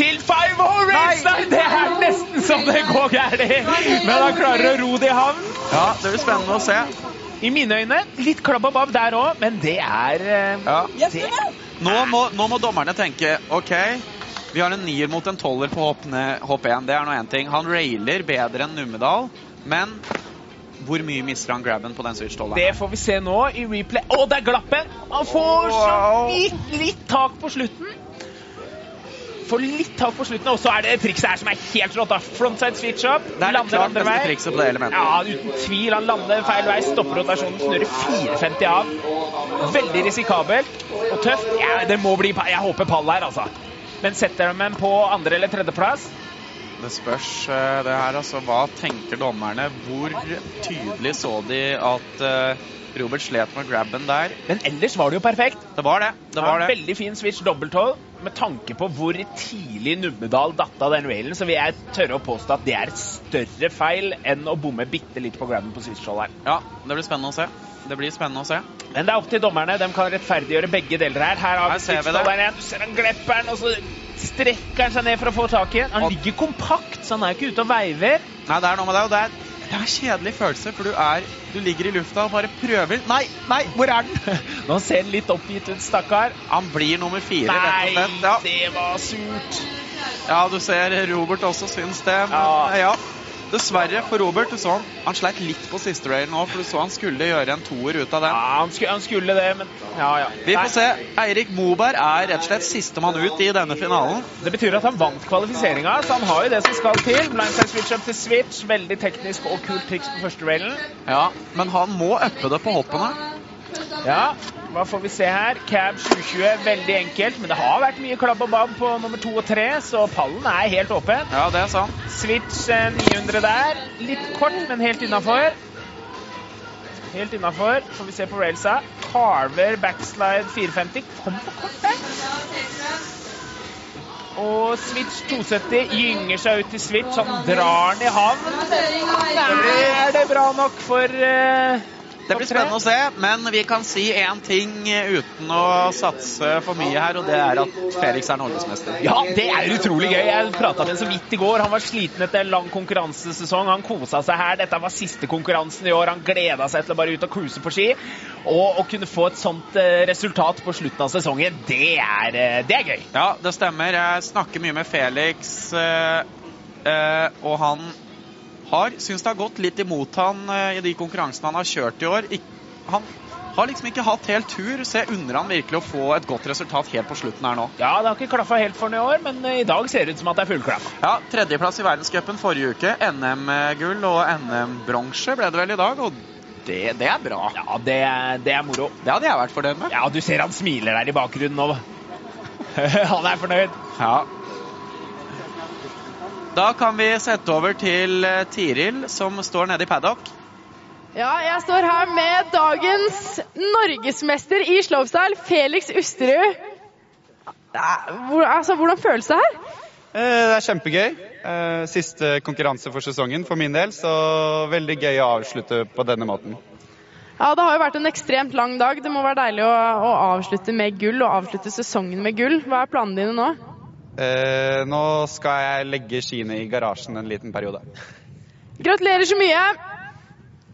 Til five race! Nei, det er nesten så det går gærent. Men han klarer å ro det i havn. Ja, det blir spennende å se. I mine øyne litt klabb og babb der òg, men det er eh, Ja. det, Nå må, nå må dommerne tenke OK, vi har en nier mot en tolver på hopp, ned, hopp 1. Det er nå én ting. Han railer bedre enn Numedal, men hvor mye mister han grabben på den switch 12 Det får vi se nå i replay. Å, der glapp en! Han får så litt, litt tak på slutten. Får litt tak på slutten, og så er det trikset her som er helt rått. da. Frontside switch up. Det er lander klart andre vei. trikset på det elementet. Ja, uten tvil. Han lander feil vei, stopper rotasjonen, snurrer 450 av. Veldig risikabelt og tøft. Ja, det må bli Jeg håper pall her, altså. Men setter de en på andre- eller tredjeplass? Det spørs eh, det her, altså. Hva tenker dommerne? Hvor tydelig så de at eh, Robert slet med grabben der? Men ellers var det jo perfekt. Det var det. det, var det. Veldig fin switch dobbelthold. Med tanke på hvor tidlig Nummedal datt av den railen, så vil jeg tørre å påstå at det er et større feil enn å bomme bitte litt på grammen på switch-holderen. Ja, det blir spennende å se. Det blir spennende å se. Men det er opp til dommerne. De kan rettferdiggjøre begge deler her. Her har Her vi switch-holderen igjen. Du ser han glepper den, og så strekker han seg ned for å få tak i den. Han ligger kompakt, så han er ikke ute og veiver. Nei, det er noe med det, og det er, det er en kjedelig følelse, for du er Du ligger i lufta og bare prøver Nei, nei, hvor er den? Nå ser han litt oppgitt ut, stakkar. Han blir nummer fire, rett Nei, og slett. Ja. det var surt. ja, du ser Robert også syns det. Men Ja. ja. Dessverre for Robert. Du så han, han sleit litt på siste rail nå, for du så han skulle gjøre en toer ut av den. Ja, han skulle, han skulle det, men ja, ja. Vi får se. Eirik Moberg er rett og slett sistemann ut i denne finalen. Det betyr at han vant kvalifiseringa, så han har jo det som skal til. Blindside switch up til switch. Veldig teknisk og kult triks på første railen. Ja, Men han må uppe det på hoppene. Ja, hva får vi se her? Cab 2020, veldig enkelt. Men det har vært mye klabb og babb på nummer to og tre, så pallen er helt åpen. Ja, det er sant. Switch eh, 900 der. Litt kort, men helt innafor. Helt innafor. Får vi se på railsa. Carver backslide 450. Kom på kort der. Og Switch 270 gynger seg ut til Switch. Han drar den i havn. Er det bra nok for eh, Det blir spennende å se, men vi kan si én ting uten å satse for mye her, og det er at Felix er norgesmester. Ja, det er utrolig gøy. Jeg prata med ham så vidt i går. Han var sliten etter en lang konkurransesesong. Han kosa seg her. Dette var siste konkurransen i år. Han gleda seg til å bare ut og cruise på ski. Og å kunne få et sånt eh, resultat på slutten av sesongen, det er, eh, det er gøy. Ja, det stemmer. Jeg snakker mye med Felix, eh, og han har syns det har gått litt imot han eh, i de konkurransene han har kjørt i år. Han har liksom ikke hatt helt tur, så jeg unner han virkelig å få et godt resultat helt på slutten her nå. Ja, det har ikke klaffa helt for ham i år, men eh, i dag ser det ut som at det er full klaff. Ja, Tredjeplass i verdenscupen forrige uke. NM-gull og NM-bronse ble det vel i dag, og det, det er bra. Ja, det, det er moro. Det hadde jeg vært fornøyd med. Ja, du ser han smiler der i bakgrunnen nå. han er fornøyd. Ja. Da kan vi sette over til eh, Tiril, som står nede i paddock. Ja, jeg står her med dagens norgesmester i slopestyle, Felix Usterud. Er- Hvor, altså, hvordan føles det her? Eh, Det er kjempegøy. Eh, Siste konkurranse for sesongen for min del, så veldig gøy å avslutte på denne måten. Ja, Det har jo vært en ekstremt lang dag. Det må være deilig å, å avslutte med gull, og avslutte sesongen med gull. Hva er planene dine nå? Eh, Nå skal jeg legge skiene i garasjen en liten periode. Gratulerer så mye!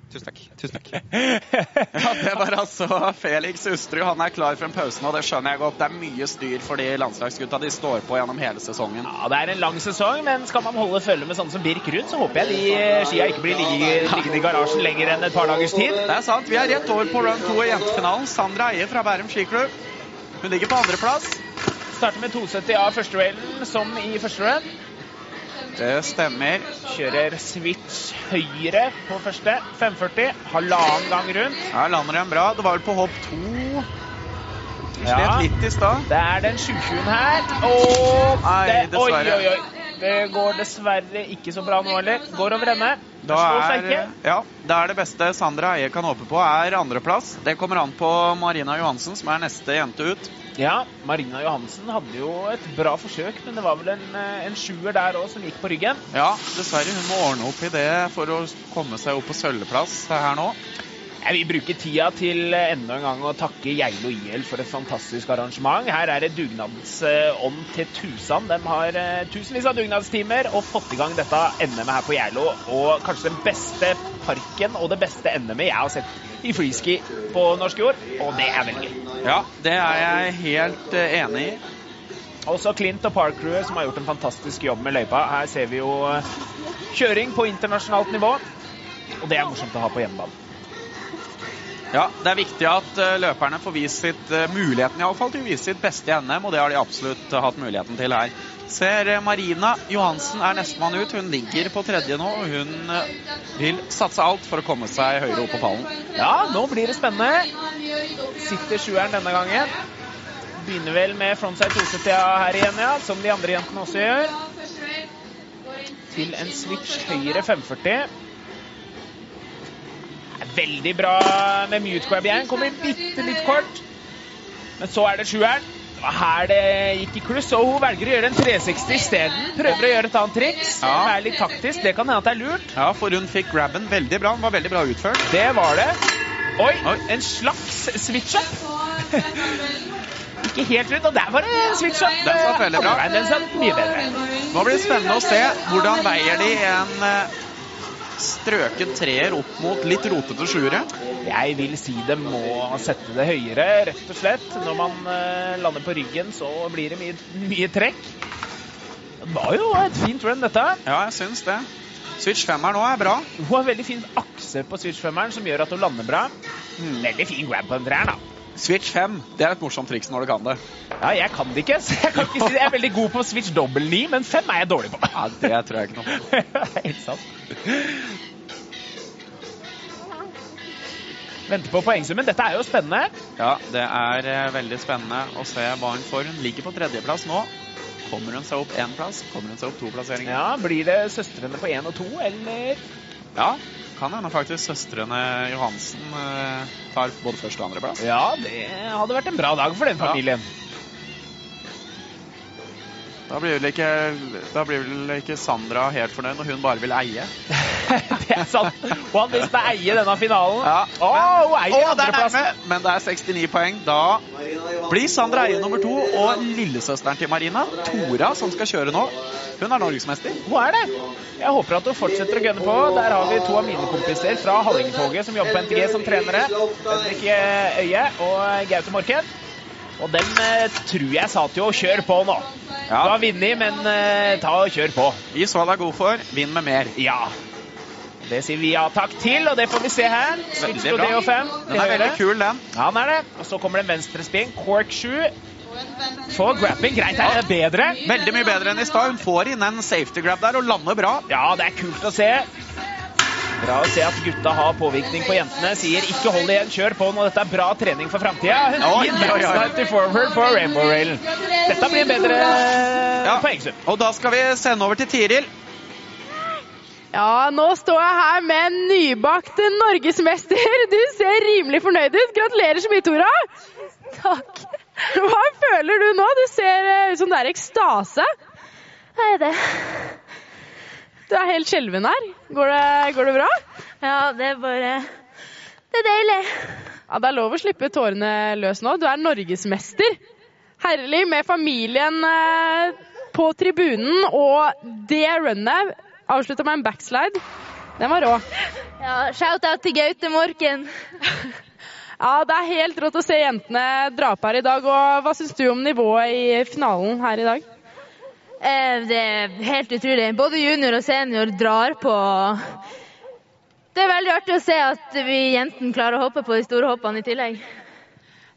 Tusen takk. Tusen takk. Ja, det var altså Felix Ustrud. Han er klar for en pause nå, det skjønner jeg godt. Det er mye styr for de landslagsgutta. De står på gjennom hele sesongen. Ja, Det er en lang sesong, men skal man holde følge med sånne som Birk Ruud, så håper jeg de skia ikke blir liggende i garasjen lenger enn et par dagers tid. Det er sant. Vi er rett over på run 2 i jentefinalen. Sandra Eie fra Bærum skiklubb. Hun ligger på andreplass. Starter med 270 av første railen, som i første run. Det stemmer. Kjører switch høyre på første. 540. Halvannen gang rundt. Her lander den bra. Det var vel på hopp to. Ja. Slet litt i stad. Det er den 720-en her. Og Nei, det, oi, oi, oi. Det går dessverre ikke så bra nå heller. Går over ende. Da er, ja, det er det beste Sandra Eie kan håpe på, er andreplass. Det kommer an på Marina Johansen, som er neste jente ut. Ja, Marina Johansen hadde jo et bra forsøk, men det var vel en, eh, en sjuer der òg som gikk på ryggen. Ja, dessverre. Hun må ordne opp i det for å komme seg opp på sølvplass her nå. Jeg vil bruke tida til eh, enda en gang å takke Geilo IL for et fantastisk arrangement. Her er det dugnadsånd til tusen. De har eh, tusenvis av dugnadstimer og fått i gang dette NM-et her på Geilo. Og kanskje den beste parken og det beste NM-et jeg har sett i freeski på norsk jord, og det er veldig gøy. Ja, det er jeg helt eh, enig i. Også Clint og Park Crew som har gjort en fantastisk jobb med løypa. Her ser vi jo eh, kjøring på internasjonalt nivå, og det er morsomt å ha på hjemmebane. Ja, Det er viktig at eh, løperne får vist sitt, eh, muligheten i alle fall til å vise sitt beste i NM, og det har de absolutt hatt muligheten til her. Ser eh, Marina Johansen er nestemann ut. Hun ligger på tredje nå, og hun vil satse alt for å komme seg høyere opp på pallen. Ja, nå blir det spennende. Sitter sjueren denne gangen. Begynner vel med frontside 270 her igjen, ja, som de andre jentene også gjør. til en switch høyre 540. Veldig bra med mute grab igjen. Kommer bitte litt kort. Men så er det sjueren. Det var her det gikk i kluss, og hun velger å gjøre en 360 isteden. Prøver å gjøre et annet triks Ja. som er litt taktisk. Det kan hende at det er lurt. Ja, for hun fikk grabben veldig bra. Den var veldig bra utført. Det var det. Oi, Oi. en slags switch-up. Ikke helt rundt, og der var det switch-up. Den satt veldig bra. Den satt mye bedre. Nå blir det spennende å se hvordan veier de en eh, strøken treer opp mot litt rotete sjuere. Jeg vil si det må sette det høyere, rett og slett. Når man eh, lander på ryggen, så blir det mye, mye trekk. Det var jo et fint run, dette. Ja, jeg syns det. Switch 5 her nå er bra. Hun har veldig fin akse på switch 5 som gjør at hun lander bra. Veldig fin grab på den treeren, da. Switch 5 det er et morsomt triks når du kan det. Ja, jeg kan det ikke, så jeg kan ikke si det. Jeg er veldig god på switch dobbel 9, men 5 er jeg dårlig på. Ja, Det tror jeg ikke noe på. Helt sant. Venter på poengsummen. Dette er jo spennende. Ja, det er eh, veldig spennende å se hva hun får. Hun ligger på tredjeplass nå. Kommer hun seg opp én plass? Kommer hun seg opp to plasseringer? Ja, Blir det søstrene på én og to, eller? Ja, kan hende faktisk søstrene Johansen eh, tar både første og andreplass. Ja, det hadde vært en bra dag for den Ja. Da blir, vel ikke, blir vel ikke Sandra helt fornøyd når hun bare vil eie. det er sant. Hun har lyst til å eie denne finalen. Ja. Å, hun eier oh, andreplassen. men det er 69 poeng. Da blir Sandra eie nummer to, og lillesøsteren til Marina, Tora, som skal kjøre nå, hun er norgesmester. Hun er det. Jeg håper at hun fortsetter å gønne på. Der har vi to av mine kompiser fra Hallingtoget som jobber på NTG som trenere. Henrik Øye og Gaute Morken. Og dem eh, tror jeg sa til å kjøre på nå. Du har vunnet, men uh, ta og kjør på. Vi så deg god for. Vinn med mer. Ja. Det sier vi ja takk til, og det får vi se her. Veldig bra. Rodeo 5. Den er veldig kul, den. Ja, den er det. Og så kommer det en venstrespinn. Cork 7. For grapping. Greit, er det bedre? Veldig mye bedre enn i stad. Hun får inn en safety grab der og lander bra. Ja, det er kult å se. Bra å se at gutta har påvirkning på jentene. Sier ikke hold igjen, kjør på nå. Dette er bra trening for framtida. Oi, ja, oi. Backslide til forward på Rainbow Rail. Dette blir en bedre Ja. poengsum. Og da skal vi sende over til Tiril. Ja, nå står jeg her med en nybakt norgesmester. Du ser rimelig fornøyd ut. Gratulerer så mye, Tora. Takk. Hva føler du nå? Du ser ut som det er ekstase. Hva er det? Du er helt skjelven her. Går det, går det bra? Ja, det er bare Det er deilig. Ja, Det er lov å slippe tårene løs nå. Du er norgesmester. Herlig med familien eh, på tribunen, og det runnet avslutta med en backslide. Den var rå. Ja, Shout-out til Gaute Morken. Ja, Det er helt rått å se jentene dra på her i dag. og Hva syns du om nivået i finalen her i dag? Eh, Det er helt utrolig. Både junior og senior drar på. Det er veldig artig å se at vi jentene klarer å hoppe på de store hoppene i tillegg.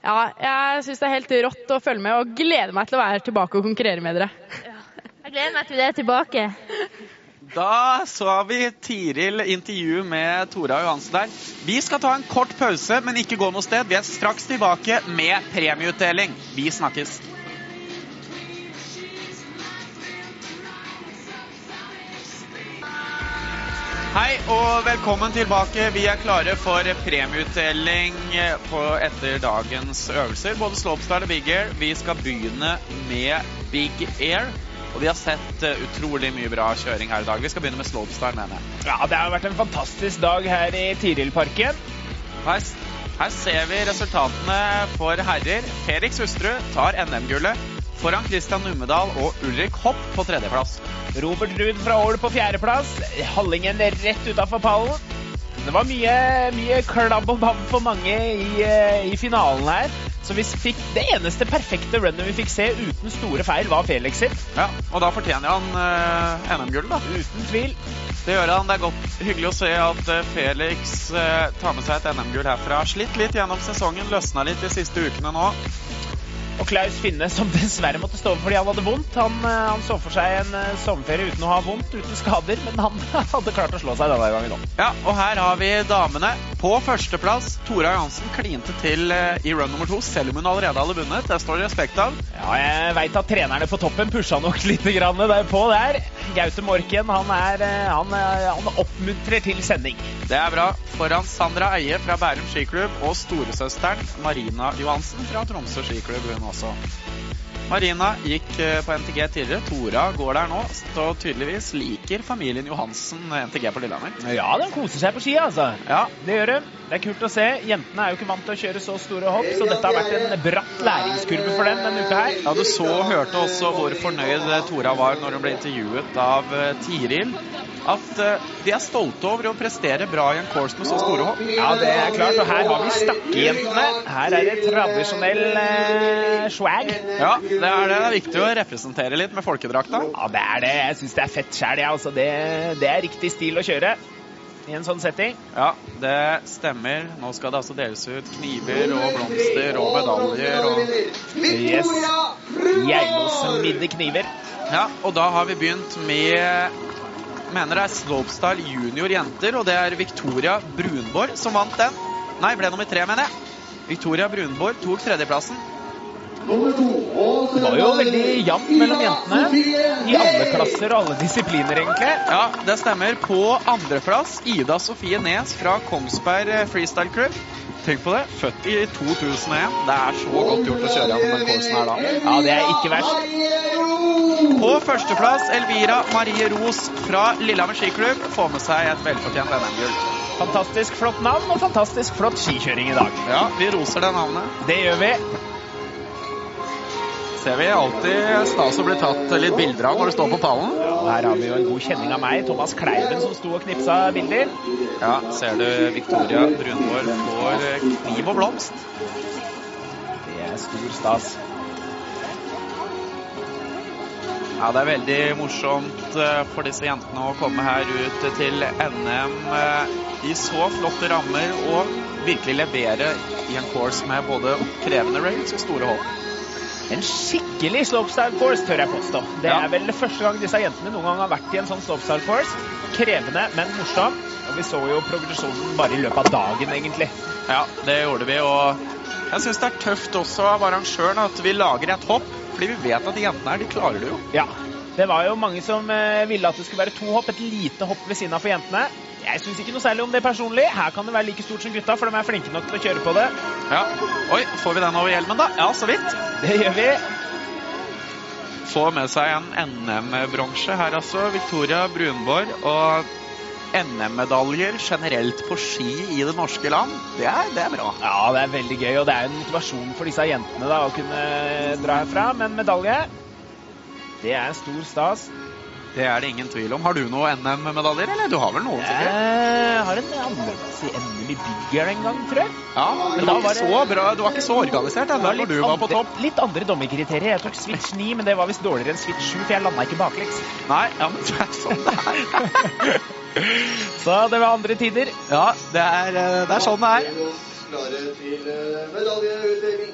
Ja, Jeg syns det er helt rått å følge med, og gleder meg til å være tilbake og konkurrere med dere. Jeg gleder meg til det er tilbake. Da så vi Tiril intervju med Tora Johansen der. Vi skal ta en kort pause, men ikke gå noe sted. Vi er straks tilbake med premieutdeling. Vi snakkes. Hei og velkommen tilbake. Vi er klare for premieutdeling etter dagens øvelser. Både slopestyle og big air. Vi skal begynne med big air. Og vi har sett eh, utrolig mye bra kjøring her i dag. Vi skal begynne med slopestyle, mener jeg. Ja, det har vært en fantastisk dag her i Tirilparken. Her, her ser vi resultatene for herrer. Felix Husterud tar NM-gullet foran Christian Numedal og Ulrik Hopp på tredjeplass. Robert Ruud fra Ål på fjerdeplass. Hallingen rett utafor pallen. Det var mye, mye klabb og babb for mange i, eh, i finalen her. Så vi fikk det eneste perfekte runnet vi fikk se uten store feil, var Felix sitt. Ja, og da fortjener han eh, NM-gull, da. Uten tvil. Det gjør han. Det er godt, hyggelig å se at eh, Felix eh, tar med seg et NM-gull herfra. Slitt litt gjennom sesongen, løsna litt de siste ukene nå. Og Klaus Finne, som dessverre måtte stå over fordi han hadde vondt. Han, eh, han så for seg en eh, sommerferie uten å ha vondt, uten skader, men han hadde klart å slå seg denne gangen òg. Ja, og her har vi damene. På førsteplass, Tora Johansen klinte til eh, i run nummer to, selv om hun allerede hadde vunnet. Det står det respekt av. Ja, jeg veit at trenerne på toppen pusha nok litt grann der på der. Gaute Morken han, er, han, han oppmuntrer til sending. Det er bra. Foran Sandra Eie fra Bærum skiklubb og storesøsteren Marina Johansen fra Tromsø skiklubb, hun også. Marina gikk eh, på NTG tidligere. Tora går der nå. Så tydeligvis liker familien Johansen NTG på Lillehammer. Ja, de koser seg på ski, altså. Ja, Det gjør de. Det er kult å se. Jentene er jo ikke vant til å kjøre så store hopp, så dette har vært en bratt læringskurve for dem denne uka her. Ja, Du så og hørte også hvor fornøyd Tora var når hun ble intervjuet av eh, Tiril. At eh, de er stolte over å prestere bra i en course med så store hopp. Ja, det er klart. Og her har vi Stakkejentene. Her er det tradisjonell eh, swag. Ja, det er det. Det er viktig å representere litt med folkedrakta. Ja, det er det. Jeg syns det er fett sjæl, jeg. Altså, det, det er riktig stil å kjøre i en sånn setting. Ja, det stemmer. Nå skal det altså deles ut kniver og blomster og medaljer og Yes. Geilosmidde kniver. Ja, og da har vi begynt med mener det er Slopestyle junior jenter, og det er Victoria Brunborg som vant den. Nei, ble nummer tre, mener jeg. Victoria Brunborg tok tredjeplassen. Det var jo veldig jevnt mellom jentene i alle klasser og alle disipliner, egentlig. Ja, det stemmer. På andreplass Ida Sofie Nes fra Kongsberg Freestyle Crew. Tenk på det. Født i 2001. Det er så godt gjort å kjøre gjennom den coursen her da. Ja, det er ikke verst. På førsteplass Elvira Marie Ros fra Lillehammer skiklubb får med seg et velfortjent NM-gull. Fantastisk flott navn og fantastisk flott skikjøring i dag. Ja, vi roser det navnet. Det gjør vi. Ser vi alltid stas å bli tatt litt bilder av når du står på pallen. Her har vi jo en god kjenning av meg, Thomas Kleiven, som sto og knipsa bilder. Ja, ser du Victoria Brunvår får kniv og blomst. Det er stor stas. Ja, det er veldig morsomt eh, for disse jentene å komme her ut til NM eh, i så flotte rammer og virkelig levere i en course med både krevende rails og store hopp. En skikkelig slopestyle course, tør jeg påstå. Det er vel første gang disse jentene noen gang har vært i en sånn slopestyle course. Krevende, men morsom. Og vi så jo progresjonen bare i løpet av dagen, egentlig. Ja, det gjorde vi, og jeg syns det er tøft også av arrangøren at vi lager et hopp, fordi vi vet at de jentene her, de klarer det jo. Ja. Det var jo mange som eh, ville at det skulle være to hopp, et lite hopp ved siden av for jentene. Jeg syns ikke noe særlig om det personlig. Her kan det være like stort som gutta, for de er flinke nok til å kjøre på det. Ja. Oi, får vi den over hjelmen, da? Ja, så vidt. Det gjør vi. Får med seg en NM-bronse her, altså. Victoria Brunborg. Og NM-medaljer generelt på ski i det norske land, det er, det er bra. Ja, det er veldig gøy, og det er en motivasjon for disse jentene da, å kunne dra herfra. Men medalje, det er en stor stas. Det er det ingen tvil om. Har du noen NM-medaljer, eller? Du har vel noen, sikkert? Jeg har en andreplass i NM i Bigger en gang, tror jeg. Ja, men du var var ikke det- så bra. Du var ikke så organisert ennå når du var på topp. litt andre dommerkriterier. Jeg tok switch 9, men det var visst dårligere enn switch 7, for jeg landa ikke baklengs. Nei, ja, men det er sånn det er. Så det var andre tider. Ja, det er, eh, det er sånn det er. Klare til eh, medaljeutdeling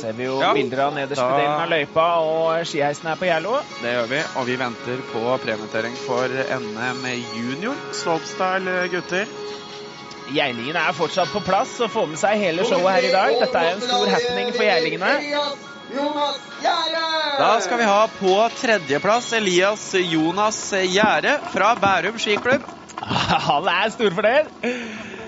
Ser vi jo Ja. bilder av nederste Da- delen av løypa, og skiheisen er på Gjerlo. Det gjør vi, og vi venter på premietering for NM junior slopestyle gutter. Geilingene er fortsatt på plass og får med seg hele showet her i dag. Dette er en stor happening for geilingene. Da skal vi ha på tredjeplass Elias Jonas Gjære fra Bærum skiklubb. Han er storfornøyd.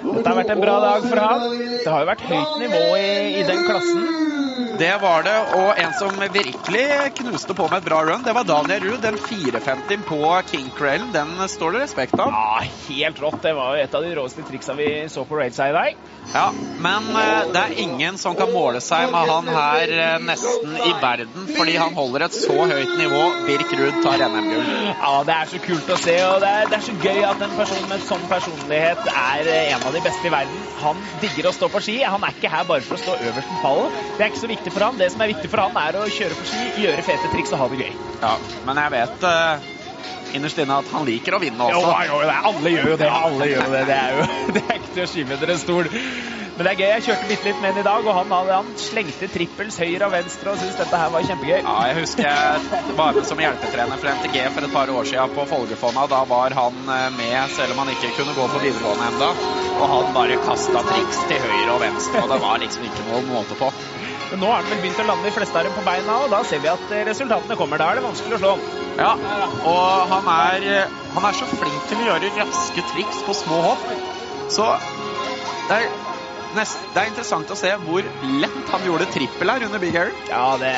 Dette har vært en bra dag for han. Det har jo vært høyt nivå i, i den klassen. Det var det, og en som virkelig knuste på med et bra run, det var Daniel Ruud. Den 450 på King Crailen, den står det respekt av. Ja, helt rått. Det var jo et av de råeste triksa vi så på Railside i dag. Ja, men eh, det er ingen som kan måle seg med han her eh, nesten i verden, fordi han holder et så høyt nivå. Birk Ruud tar NM-gull. Ja, det er så kult å se, og det er, det er så gøy at en person med sånn personlighet er eh, en av de beste i verden. Han digger å stå på ski. Han er ikke her bare for å stå øverst på pallen. Det er ikke så viktig for han. Det som er viktig for han, er å kjøre på ski, gjøre fete triks og ha det gøy. Ja, men jeg vet innerst inne at han liker å vinne også. jo, det er, alle gjør jo det. Alle gjør det. Det er jo det er ikke til å skyve under en stol. Men det er gøy. Jeg kjørte bitte litt med den i dag, og han, han slengte trippels høyre og venstre og syntes dette her var kjempegøy. Ja, jeg husker jeg var med som hjelpetrener for NTG for et par år siden på Folgefonna. Da var han eh, med, selv om han ikke kunne gå på videregående enda. Og han bare kasta triks til høyre og venstre, og det var liksom ikke noe måte på. Men nå har han vel begynt å lande de fleste av dem på beina, og da ser vi at eh, resultatene kommer. Da er det vanskelig å slå han. Ja, og han er, han er så flink til å gjøre raske triks på små hopp. Så det er, nest, det er interessant å se hvor lett han gjorde trippel her under Big Air. Ja, det,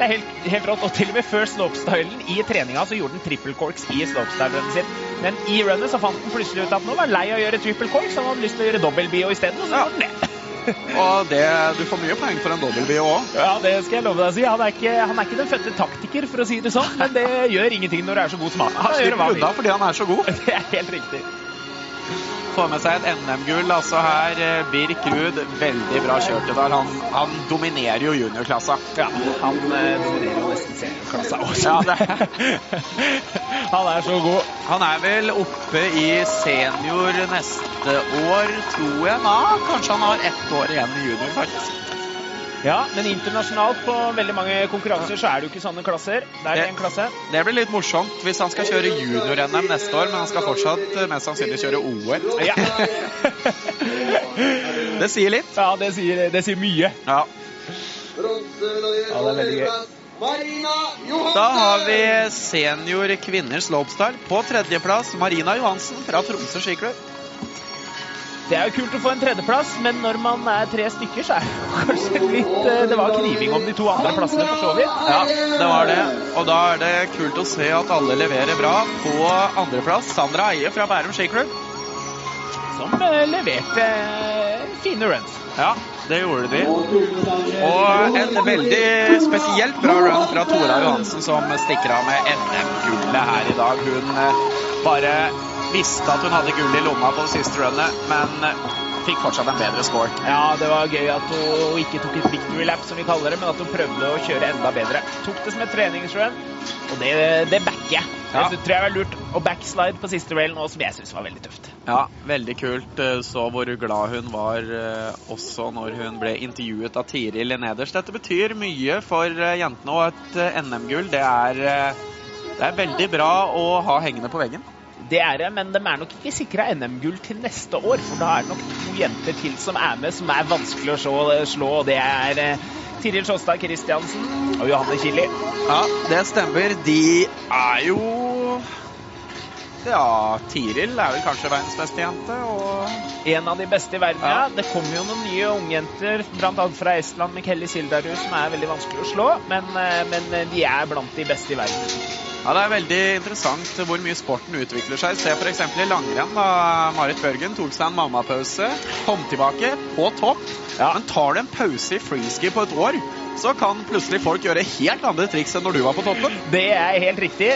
det er helt, helt rått. Og til og med før slopestylen i treninga så gjorde han triple corks i slopestylen sin. Men i runnet så fant han plutselig ut at nå var han lei av å gjøre triple corks, han hadde lyst til å gjøre dobbel bio isteden. Og så gjorde han det. Og det, du får mye poeng for en dobbeltbio òg. Ja, det skal jeg love deg å si. Han er, ikke, han er ikke den fødte taktiker, for å si det sånn, men det gjør ingenting når du er så god som han. Han slipper unna fordi han er så god. Det er helt riktig. Får med seg et NM-gull altså her. eh, Birk Ruud, veldig bra kjørt i dag. Han, han dominerer jo juniorklassa. Ja, han eh, dominerer jo nesten seniorklassa også. Ja, han er så god. Han er vel oppe i senior neste år, tror jeg. Ja, kanskje han har ett år igjen i junior, faktisk. Ja, men internasjonalt på veldig mange konkurranser så er det jo ikke sånne klasser. Det er Det- en klasse. Det blir litt morsomt hvis han skal kjøre junior-NM neste år, men han skal fortsatt eh, mest sannsynlig kjøre OL. Ja. Det sier litt. ja, det sier, det sier mye. Ja. Ja, det er veldig gøy. tredjeplass, Marina Johansen. Da har vi senior kvinner slopestyle. På tredjeplass Marina Johansen fra Tromsø skiklubb. Det er jo kult å få en tredjeplass, men når man er tre stykker, så er det kanskje litt eh, Det var kniving om de to andre plassene, for så vidt. Ja, det var det. Og da er det kult å se at alle leverer bra. På andreplass Sandra Eie fra Bærum skiklubb. Som eh, leverte eh, fine runs. Ja, det gjorde de. Og en veldig spesielt bra run fra Tora Johansen, som stikker av med NM-gullet her i dag. Hun bare visste at hun hadde gull i lomma på det siste runnet, men eh, fikk fortsatt en bedre score. Ja, det var gøy at hun ikke tok et victory lap, som vi kaller det, men at hun prøvde å kjøre enda bedre. Tok det som et treningsrun, og det, det backer jeg. Ja. Det tror jeg var lurt å backslide på siste railen òg, som jeg syns var veldig tøft. Ja, veldig kult. Eh, Så hvor glad hun var eh, også når hun ble intervjuet av Tiril nederst. Dette betyr mye for jentene, og et NM-gull, det er det er veldig bra å ha hengende på veggen. Det er det, men de er nok ikke sikra NM-gull til neste år. For da er det nok to jenter til som er med, som er vanskelig å slå. og det er eh, Tiril Sjåstad Christiansen og Johanne Kili. Ja, det stemmer. De er jo Ja, Tiril er vel kanskje verdens beste jente, og En av de beste i verden, Ja. ja. Det kommer jo noen nye ungjenter, bl.a. fra Estland med Kelly Sildarud, som er veldig vanskelig å slå. Men, eh, men de er blant de beste i verden. ja, det er veldig interessant hvor mye sporten utvikler seg. Se f.eks. i langrenn. da Marit Børgen tok seg en mammapause, kom tilbake på topp. Ja. Men tar du en pause i freeski på et år, så kan plutselig folk gjøre helt andre triks enn når du var på toppen. Det er helt riktig.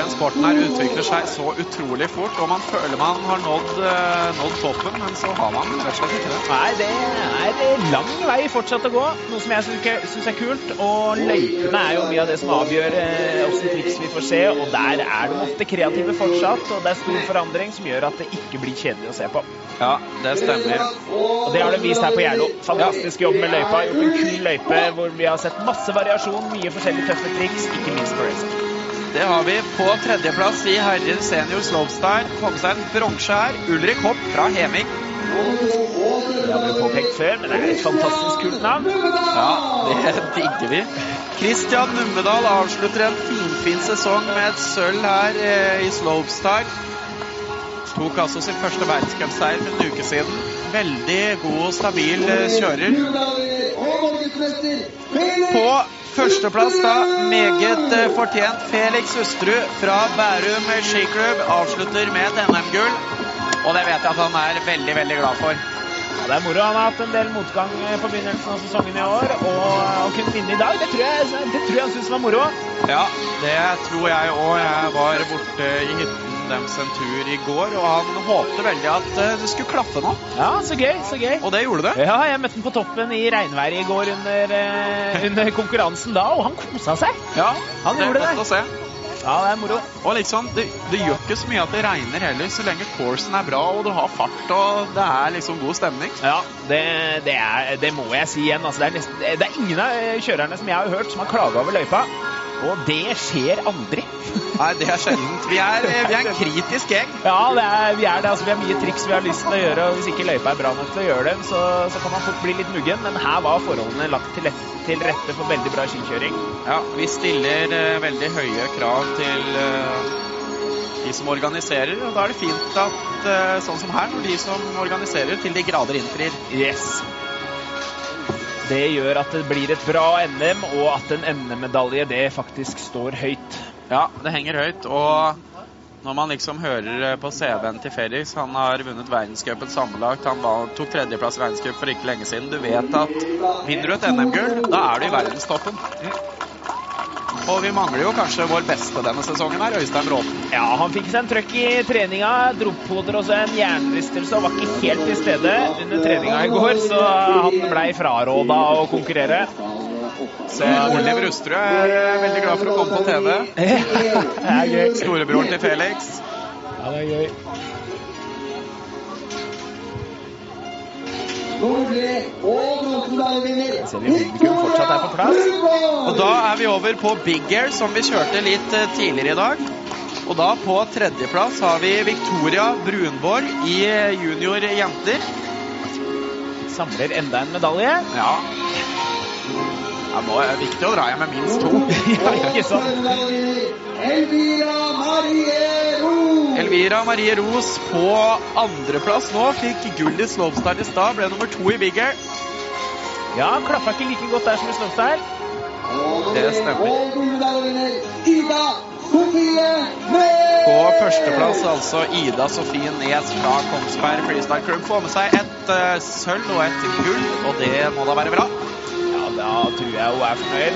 For den sporten her utvikler seg så utrolig fort, og man føler man har nådd, eh, nådd toppen, men så har man rett og slett ikke det. Nei, det er lang vei fortsatt å gå, noe som jeg syns er kult. Og løypene er jo mye av det som avgjør eh, åssen triks vi får se, og der er de ofte kreative fortsatt. Og det er stor forandring som gjør at det ikke blir kjedelig å se på. Ja, det stemmer. Og det har de vist her på Gjerlo. Fantastisk jobb med løypa. Gjort en kul løype hvor vi har sett masse variasjon, mye forskjellige tøffe triks, ikke minst på racing. Det har vi på tredjeplass i herrer senior slopestyle. kom seg en bronse her. Ulrik Hopp fra Heming. Det har vi påpekt før, men det er et fantastisk kult navn. Ja, det digger vi. Christian Nummedal avslutter en finfin sesong med et sølv her eh, i slopestyle. Tok altså sin første verdenscupseier for en uke siden. Veldig god og stabil eh, kjører. På førsteplass da, meget eh, fortjent Felix Hustrud fra Bærum skiklubb avslutter med et NM-gull. Og det vet jeg at han er veldig, veldig glad for. Ja, det er moro. Han har hatt en del motgang eh, på begynnelsen av sesongen i år. Og å kunne vinne i dag, det tror jeg, det tror jeg han syns var moro. Ja, det tror jeg òg. Jeg var borte i hytten deres en tur i går, og han håpte veldig at eh, det skulle klaffe nå. Ja, så gøy, så gøy. Og det gjorde det. Ja, jeg møtte han på toppen i regnværet i går under, eh, under konkurransen da, og han kosa seg. Ja, Han det gjorde det. å se. Ja, det er moro. Og liksom, det, det gjør ikke så mye at det regner heller, så lenge coursen er bra og du har fart og det er liksom god stemning. Ja, det, det, er, det må jeg si igjen. Altså, det, er nesten, det er ingen av eh, kjørerne som jeg har hørt som har klaga over løypa. Og det skjer aldri. Nei, det er sjeldent. Vi er, vi er en kritisk gjeng. Ja, det er, vi er det. Altså, vi har mye triks vi har lyst til å gjøre, og hvis ikke løypa er bra nok til å gjøre dem, så, så kan man fort bli litt muggen. Men her var forholdene lagt til, lett, til rette for veldig bra skikjøring. Ja, vi stiller uh, veldig høye krav til eh, de som organiserer, og da er det fint at eh, sånn som her, når de som organiserer til de grader innfrir. Yes. Det gjør at det blir et bra NM, og at en NM-medalje det faktisk står høyt. Ja, det henger høyt. Og når man liksom hører eh, på CV-en til Felix, han har vunnet verdenscupen sammenlagt, han var, tok tredjeplass i verdenscup for ikke lenge siden. Du vet at vinner du et NM-gull, da er du i verdenstoppen. Og vi mangler jo kanskje vår beste denne sesongen her, Øystein Bråten. Ja, han fikk seg en trøkk i treninga. Dro på der også en hjernerystelse og var ikke helt til stede under treninga i går, så han blei fraråda å konkurrere. Så Oliv Rusterud er eh, veldig glad for å komme på TV. det er gøy. Storebroren til Felix. Ja, det er gøy. Nummer tre og bronsemedaljevinner. Og da er vi over på Big Air, som vi kjørte litt eh, tidligere i dag. Og da på tredjeplass har vi Victoria Brunborg i eh, junior jenter. Samler enda en medalje. Ja. Ja nå er det viktig å dra hjem med minst to. Ja, ikke sant? Elvira Marie Ros på andreplass nå. Fikk gull i slopestyle i stad, ble nummer to i bigger. Ja, klaffa ikke like godt der som i Slopestyle. Det stemmer. Ida Sofie Nes. På førsteplass altså Ida Sofie Nes fra Kongsberg Freestyle Club får med seg et uh, sølv og et gull, og det må da være bra. Tror jeg hun er fornøyd.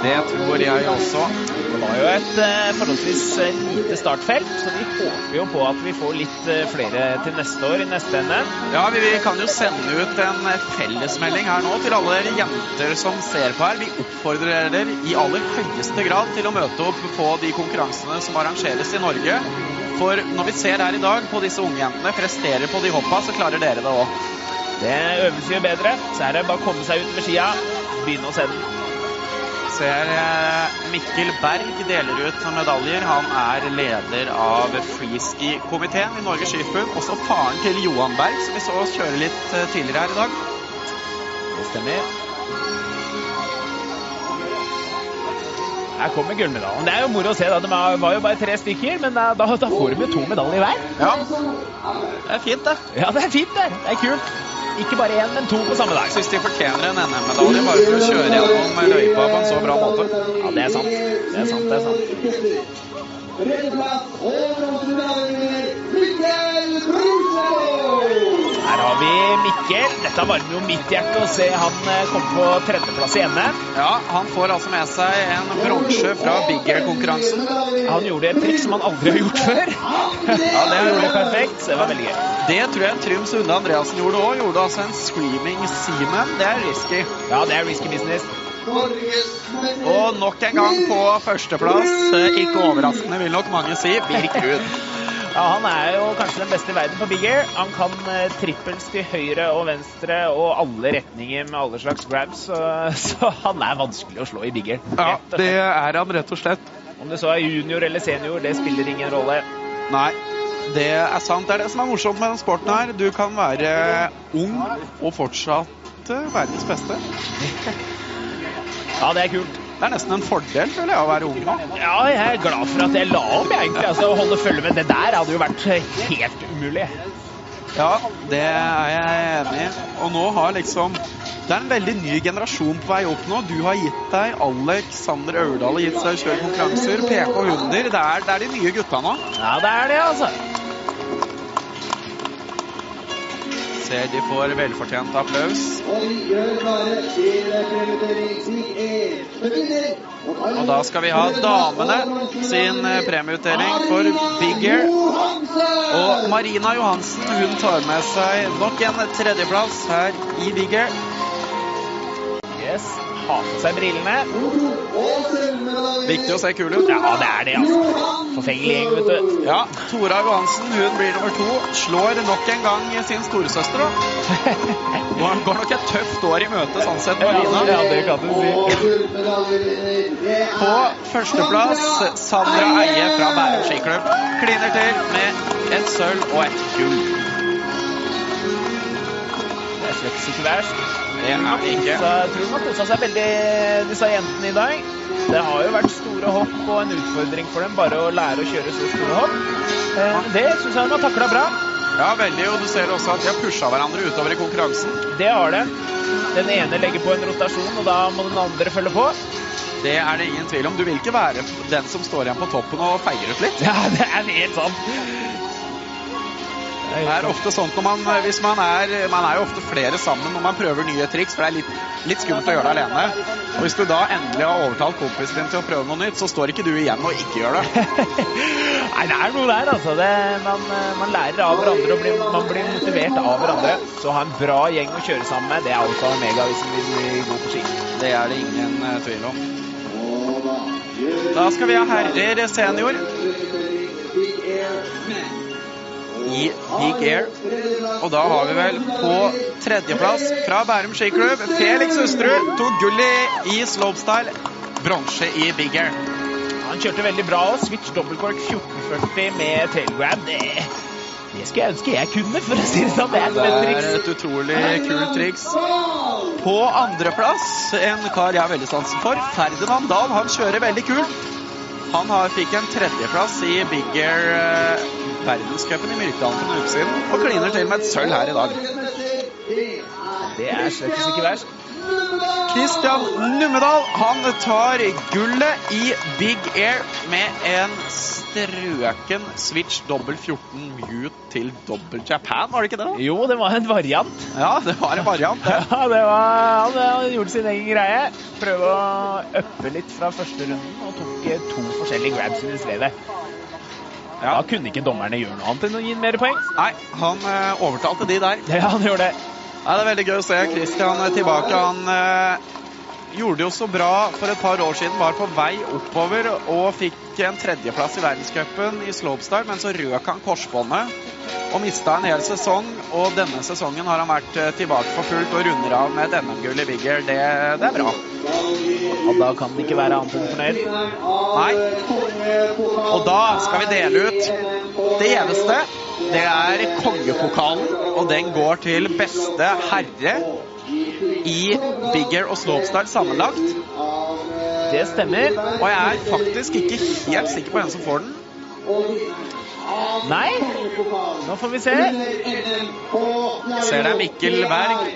Det tror jeg også. Det var jo et eh, forholdsvis eh, lite startfelt, så vi håper jo på at vi får litt eh, flere til neste år i neste NM. Ja, vi, kan jo sende ut en fellesmelding her nå til alle dere jenter som ser på her. Vi oppfordrer dere i aller høyeste grad til å møte opp på de konkurransene som arrangeres i Norge. For når vi ser her i dag på disse ungjentene prestere på de hoppa, så klarer dere det òg. Det øves jo bedre, så er det bare å komme seg ut med skia, begynne å se den. Ser eh, Mikkel Berg deler ut medaljer. Han er leder av freeski-komiteen i Norges Skiforbund. Også faren til Johan Berg, som vi så oss kjøre litt eh, tidligere her i dag. Det stemmer. Her kommer gullmedaljen. Det er jo moro å se. da. Det var var jo bare tre stykker, men da, da, da får du med to medaljer hver. Ja, det er fint, det. Ja, det er fint, det. Det er kult. Ikke bare én, men to på samme dag. Syns de fortjener en NM-medalje bare for å kjøre gjennom løypa på en så bra måte. Ja, det er sant. Det er sant, det er sant. Tredjeplass og bronsemedaljevinner Mikkel Brusvold. Her har vi Mikkel. Dette varmer jo mitt hjerte å se han eh, komme på tredjeplass i NM. Ja, han får altså med seg en bronse fra Big Air-konkurransen. Han gjorde et triks som han aldri har gjort før. Ja, det gjorde det perfekt. Det var veldig gøy. Det tror jeg Trym Sunde Andreassen gjorde òg. Gjorde altså en screaming seaman. Det er risky. Ja, det er risky business. Og nok en gang på førsteplass, eh, ikke overraskende vil nok mange si, Birk Ruud. Ja, Han er jo kanskje den beste i verden på big air. Han kan eh, trippels til høyre og venstre og alle retninger med alle slags grabs, så, så han er vanskelig å slå i big air. Ja, det er han rett og slett. Om det så er junior eller senior, det spiller ingen rolle. Nei, det er sant. Det er det som er morsomt med den sporten her. Du kan være ung og fortsatt eh, verdens beste. Ja, det er kult. Det er nesten en fordel, føler jeg, å være ung nå. Ja, jeg er glad for at jeg la om, jeg, egentlig. Altså, å holde følge med det der hadde jo vært helt umulig. Ja, det er jeg enig i. Og nå har liksom Det er en veldig ny generasjon på vei opp nå. Du har gitt deg. Alexander Aurdal har gitt seg kjøre konkurranser. PK Hunder. Det er, det er de nye gutta nå. Ja, det er det, altså. Ser de får velfortjent applaus. Og da skal vi ha damene sin eh, premieutdeling for Big Air. Og Marina Johansen hun tar med seg nok en tredjeplass her i Big Air. Yes. ta på seg brillene. Viktig å se kul ut. Ja, det er det, altså. Forfengelig gjeng, vet du. Ja, Tora Johansen hun blir nummer to. Slår nok en gang sin storesøster, da. Går, går nok et tøft år i møte, sånn sett, Marina. Ja, det kan du si. På førsteplass Sandra Eie fra Bærum skiklubb. Kliner til med et sølv og et gull. Det er slett ikke verst. Det er det ikke. Så jeg tror de har kosa seg veldig, disse jentene i dag. Det har jo vært store hopp og en utfordring for dem bare å lære å kjøre så store hopp. Eh, Det syns jeg de har takla bra. Ja, veldig. Og du ser også at de har pusha hverandre utover i konkurransen. Det har det. Den ene legger på en rotasjon, og da må den andre følge på. Det er det ingen tvil om. Du vil ikke være den som står igjen på toppen og feier ut litt. Ja, det er helt sant. Det er ofte sånn når man, hvis man er, man er jo ofte flere sammen når man prøver nye triks, for det er litt, litt skummelt å gjøre det alene. Og hvis du da endelig har overtalt kompisen din til å prøve noe nytt, så står ikke du igjen og ikke gjør det. Nei, det er noe der, altså. Det, man, man lærer av hverandre og blir, man blir motivert av hverandre. Så å ha en bra gjeng å kjøre sammen med, det er alfa og omega hvis man vil bli god på ski. Det er det ingen eh, tvil om. Da skal vi ha herrer senior i Big Air. Og da har vi vel på tredjeplass fra Bærum skiklubb Felix Hustrud. tok gull i, slopestyle, bronse i Big Air. Han kjørte veldig bra switch dobbeltkork 1440 med tailgrab. Det, det skulle jeg ønske jeg kunne, for å si det sånn. Det er Det et er et utrolig kult triks. På andreplass, en kar jeg har veldig sansen for, Ferdinand Dahl. Han kjører veldig kult. Han har, fikk en tredjeplass i Big Air eh, verdenscupen i Myrkdalen for en uke siden, og kliner til med et sølv her i dag. Det er slett ikke verst. Christian Numedal han tar gullet i Big Air med en strøken switch dobbel 14 mute til dobbel Japan, var det ikke det? da? Jo, det var en variant. Ja, det var en variant. det. Ja, det var, han, gjorde sin egen greie. Prøve å uppe litt fra første runden og tok eh, to forskjellige grabs i stedet. Ja. Da kunne ikke dommerne gjøre noe annet enn å gi ham mer poeng. Nei, han eh, overtalte de der. Ja, han gjorde det. Ja, det er veldig gøy å se Christian tilbake. Han eh, gjorde jo så bra for et par år siden. Var på vei oppover og fikk en tredjeplass i verdenscupen i slopestyle, men så røk han korsbåndet og mista en hel sesong. Og denne sesongen har han vært eh, tilbake for fullt og runder av med et NM-gull i Bigger. Det, det er bra. Og da kan han ikke være annet enn fornøyd. Nei. Og da skal vi dele ut det eneste. Det er kongepokalen, og den går til beste herre i Bigger og slopestyle sammenlagt. Det stemmer. Og jeg er faktisk ikke helt sikker på hvem som får den. Nei, nå får vi se. Ser det er Mikkel Berg,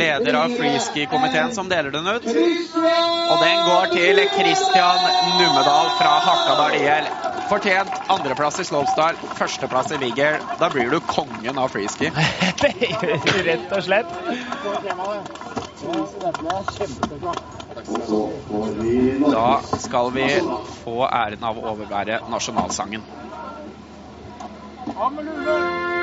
leder av freeski-komiteen, som deler den ut. Og den går til Christian Numedal fra Hakadal IL. Fortjent andreplass i slopestyle, førsteplass i Big Da blir du kongen av freeski. Rett og slett. Da skal vi få æren av å overvære nasjonalsangen. var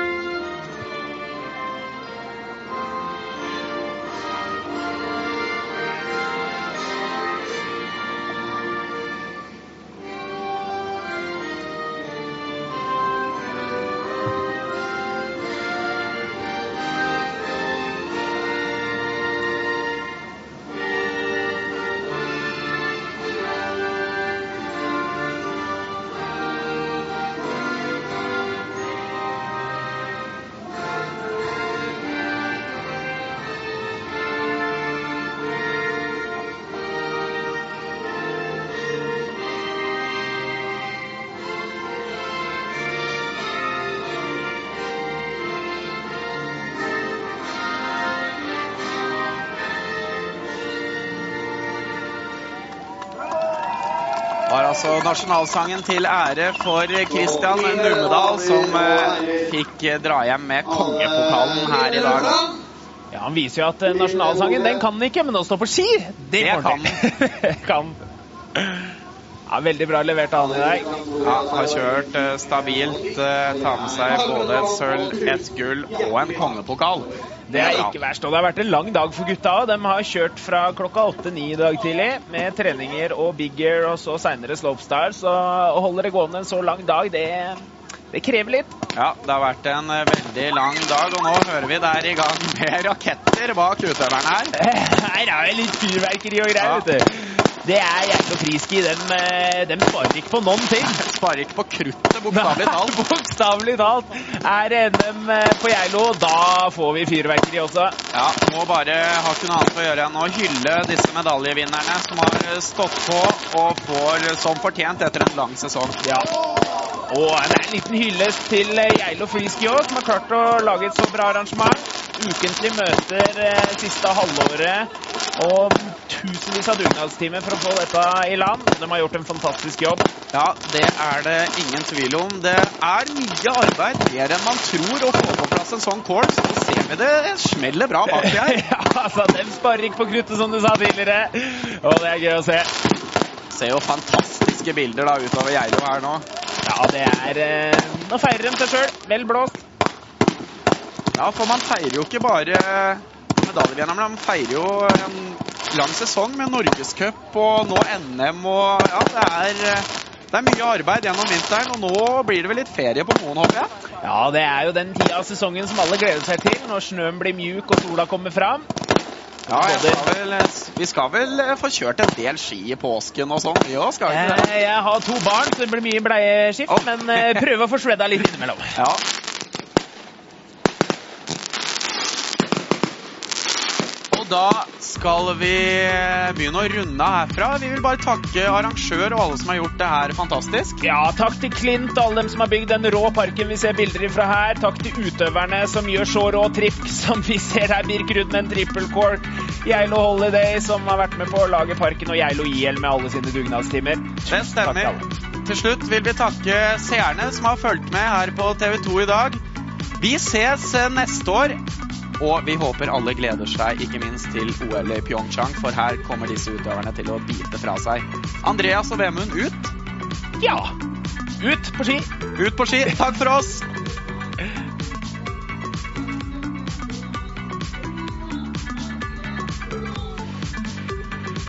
altså nasjonalsangen til ære for Christian Numedal, som eh, fikk eh, dra hjem med kongepokalen her i dag. Ja, Han viser jo at eh, nasjonalsangen den kan han ikke, men å stå på ski, det Det kan han. Ja, Veldig bra levert av han i dag. Ja, har kjørt eh, stabilt. eh, tar med seg både et sølv, et gull og en kongepokal. Det er ikke verst. Og det har vært en lang dag for gutta. og De har kjørt fra klokka åtte-ni i dag tidlig med treninger og big gear og så seinere slopestyle. Så å holde det gående en så lang dag, det, det krever litt. Ja, det har vært en eh, veldig lang dag, og nå hører vi det er i gang med raketter bak utøveren her. Her er det litt fyrverkeri og greier, Ja. vet du. Det er jævlig friski. De, eh, de sparer ikke på noen ting. Sparer ikke på kruttet, bokstavelig talt. Bokstavelig talt. Er NM på Geilo, da får vi fyrverkeri også. Ja, må bare ha ikke noe annet å gjøre enn å hylle disse medaljevinnerne som har stått på og får som fortjent etter en lang sesong. Ja. Og en liten hyllest til eh, Geilo Freeski òg, som har klart å lage et så bra arrangement. Ukentlig møter eh, siste halvåret og tusenvis av dugnadstimer for å få dette i land. De har gjort en fantastisk jobb. Ja, det er det ingen tvil om. Det er mye arbeid, mer enn man tror, å få på plass en sånn kål. Så nå ser vi det smeller bra bak der. ja, altså, De sparer ikke på kruttet, som du sa tidligere. Og det er gøy å se. Ser jo fantastiske bilder da utover Geilo her nå. Ja, det er eh, Nå feirer de seg sjøl. Vel blåst. Ja, for man feirer jo ikke bare medaljevinneren, men man feirer jo en lang sesong med Norgescup og nå NM og ja, det er, det er mye arbeid gjennom vinteren, og nå blir det vel litt ferie på Moen, håper jeg? Ja, det er jo den tida av sesongen som alle gleder seg til, når snøen blir mjuk og sola kommer fram. Ja, skal vel, vi skal vel eh, få kjørt en del ski i påsken og sånn, vi òg, skal vi ikke det? Jeg har to barn, så det blir mye bleieskift, men eh, prøve å få svedda litt innimellom. Ja. Da skal vi begynne å runde herfra. Vi vil bare takke arrangør og alle som har gjort det her fantastisk. Ja, takk til Klint og alle dem som har bygd den rå parken vi ser bilder ifra her. Takk til utøverne som gjør så rå tripp som vi ser her. Birk Rudmen, Triple Cork, Geilo Holiday som har vært med på å lage parken, og Geilo IL med alle sine dugnadstimer. Det til stemmer. alle. Til slutt vil vi takke seerne som har fulgt med her på TV 2 i dag. Vi ses eh, neste år, og vi håper alle gleder seg ikke minst til OL i Pyeongchang, for her kommer disse utøverne til å bite fra seg. Andreas og Vemund ut. Ja, ut på ski. Ut på ski. Takk for oss!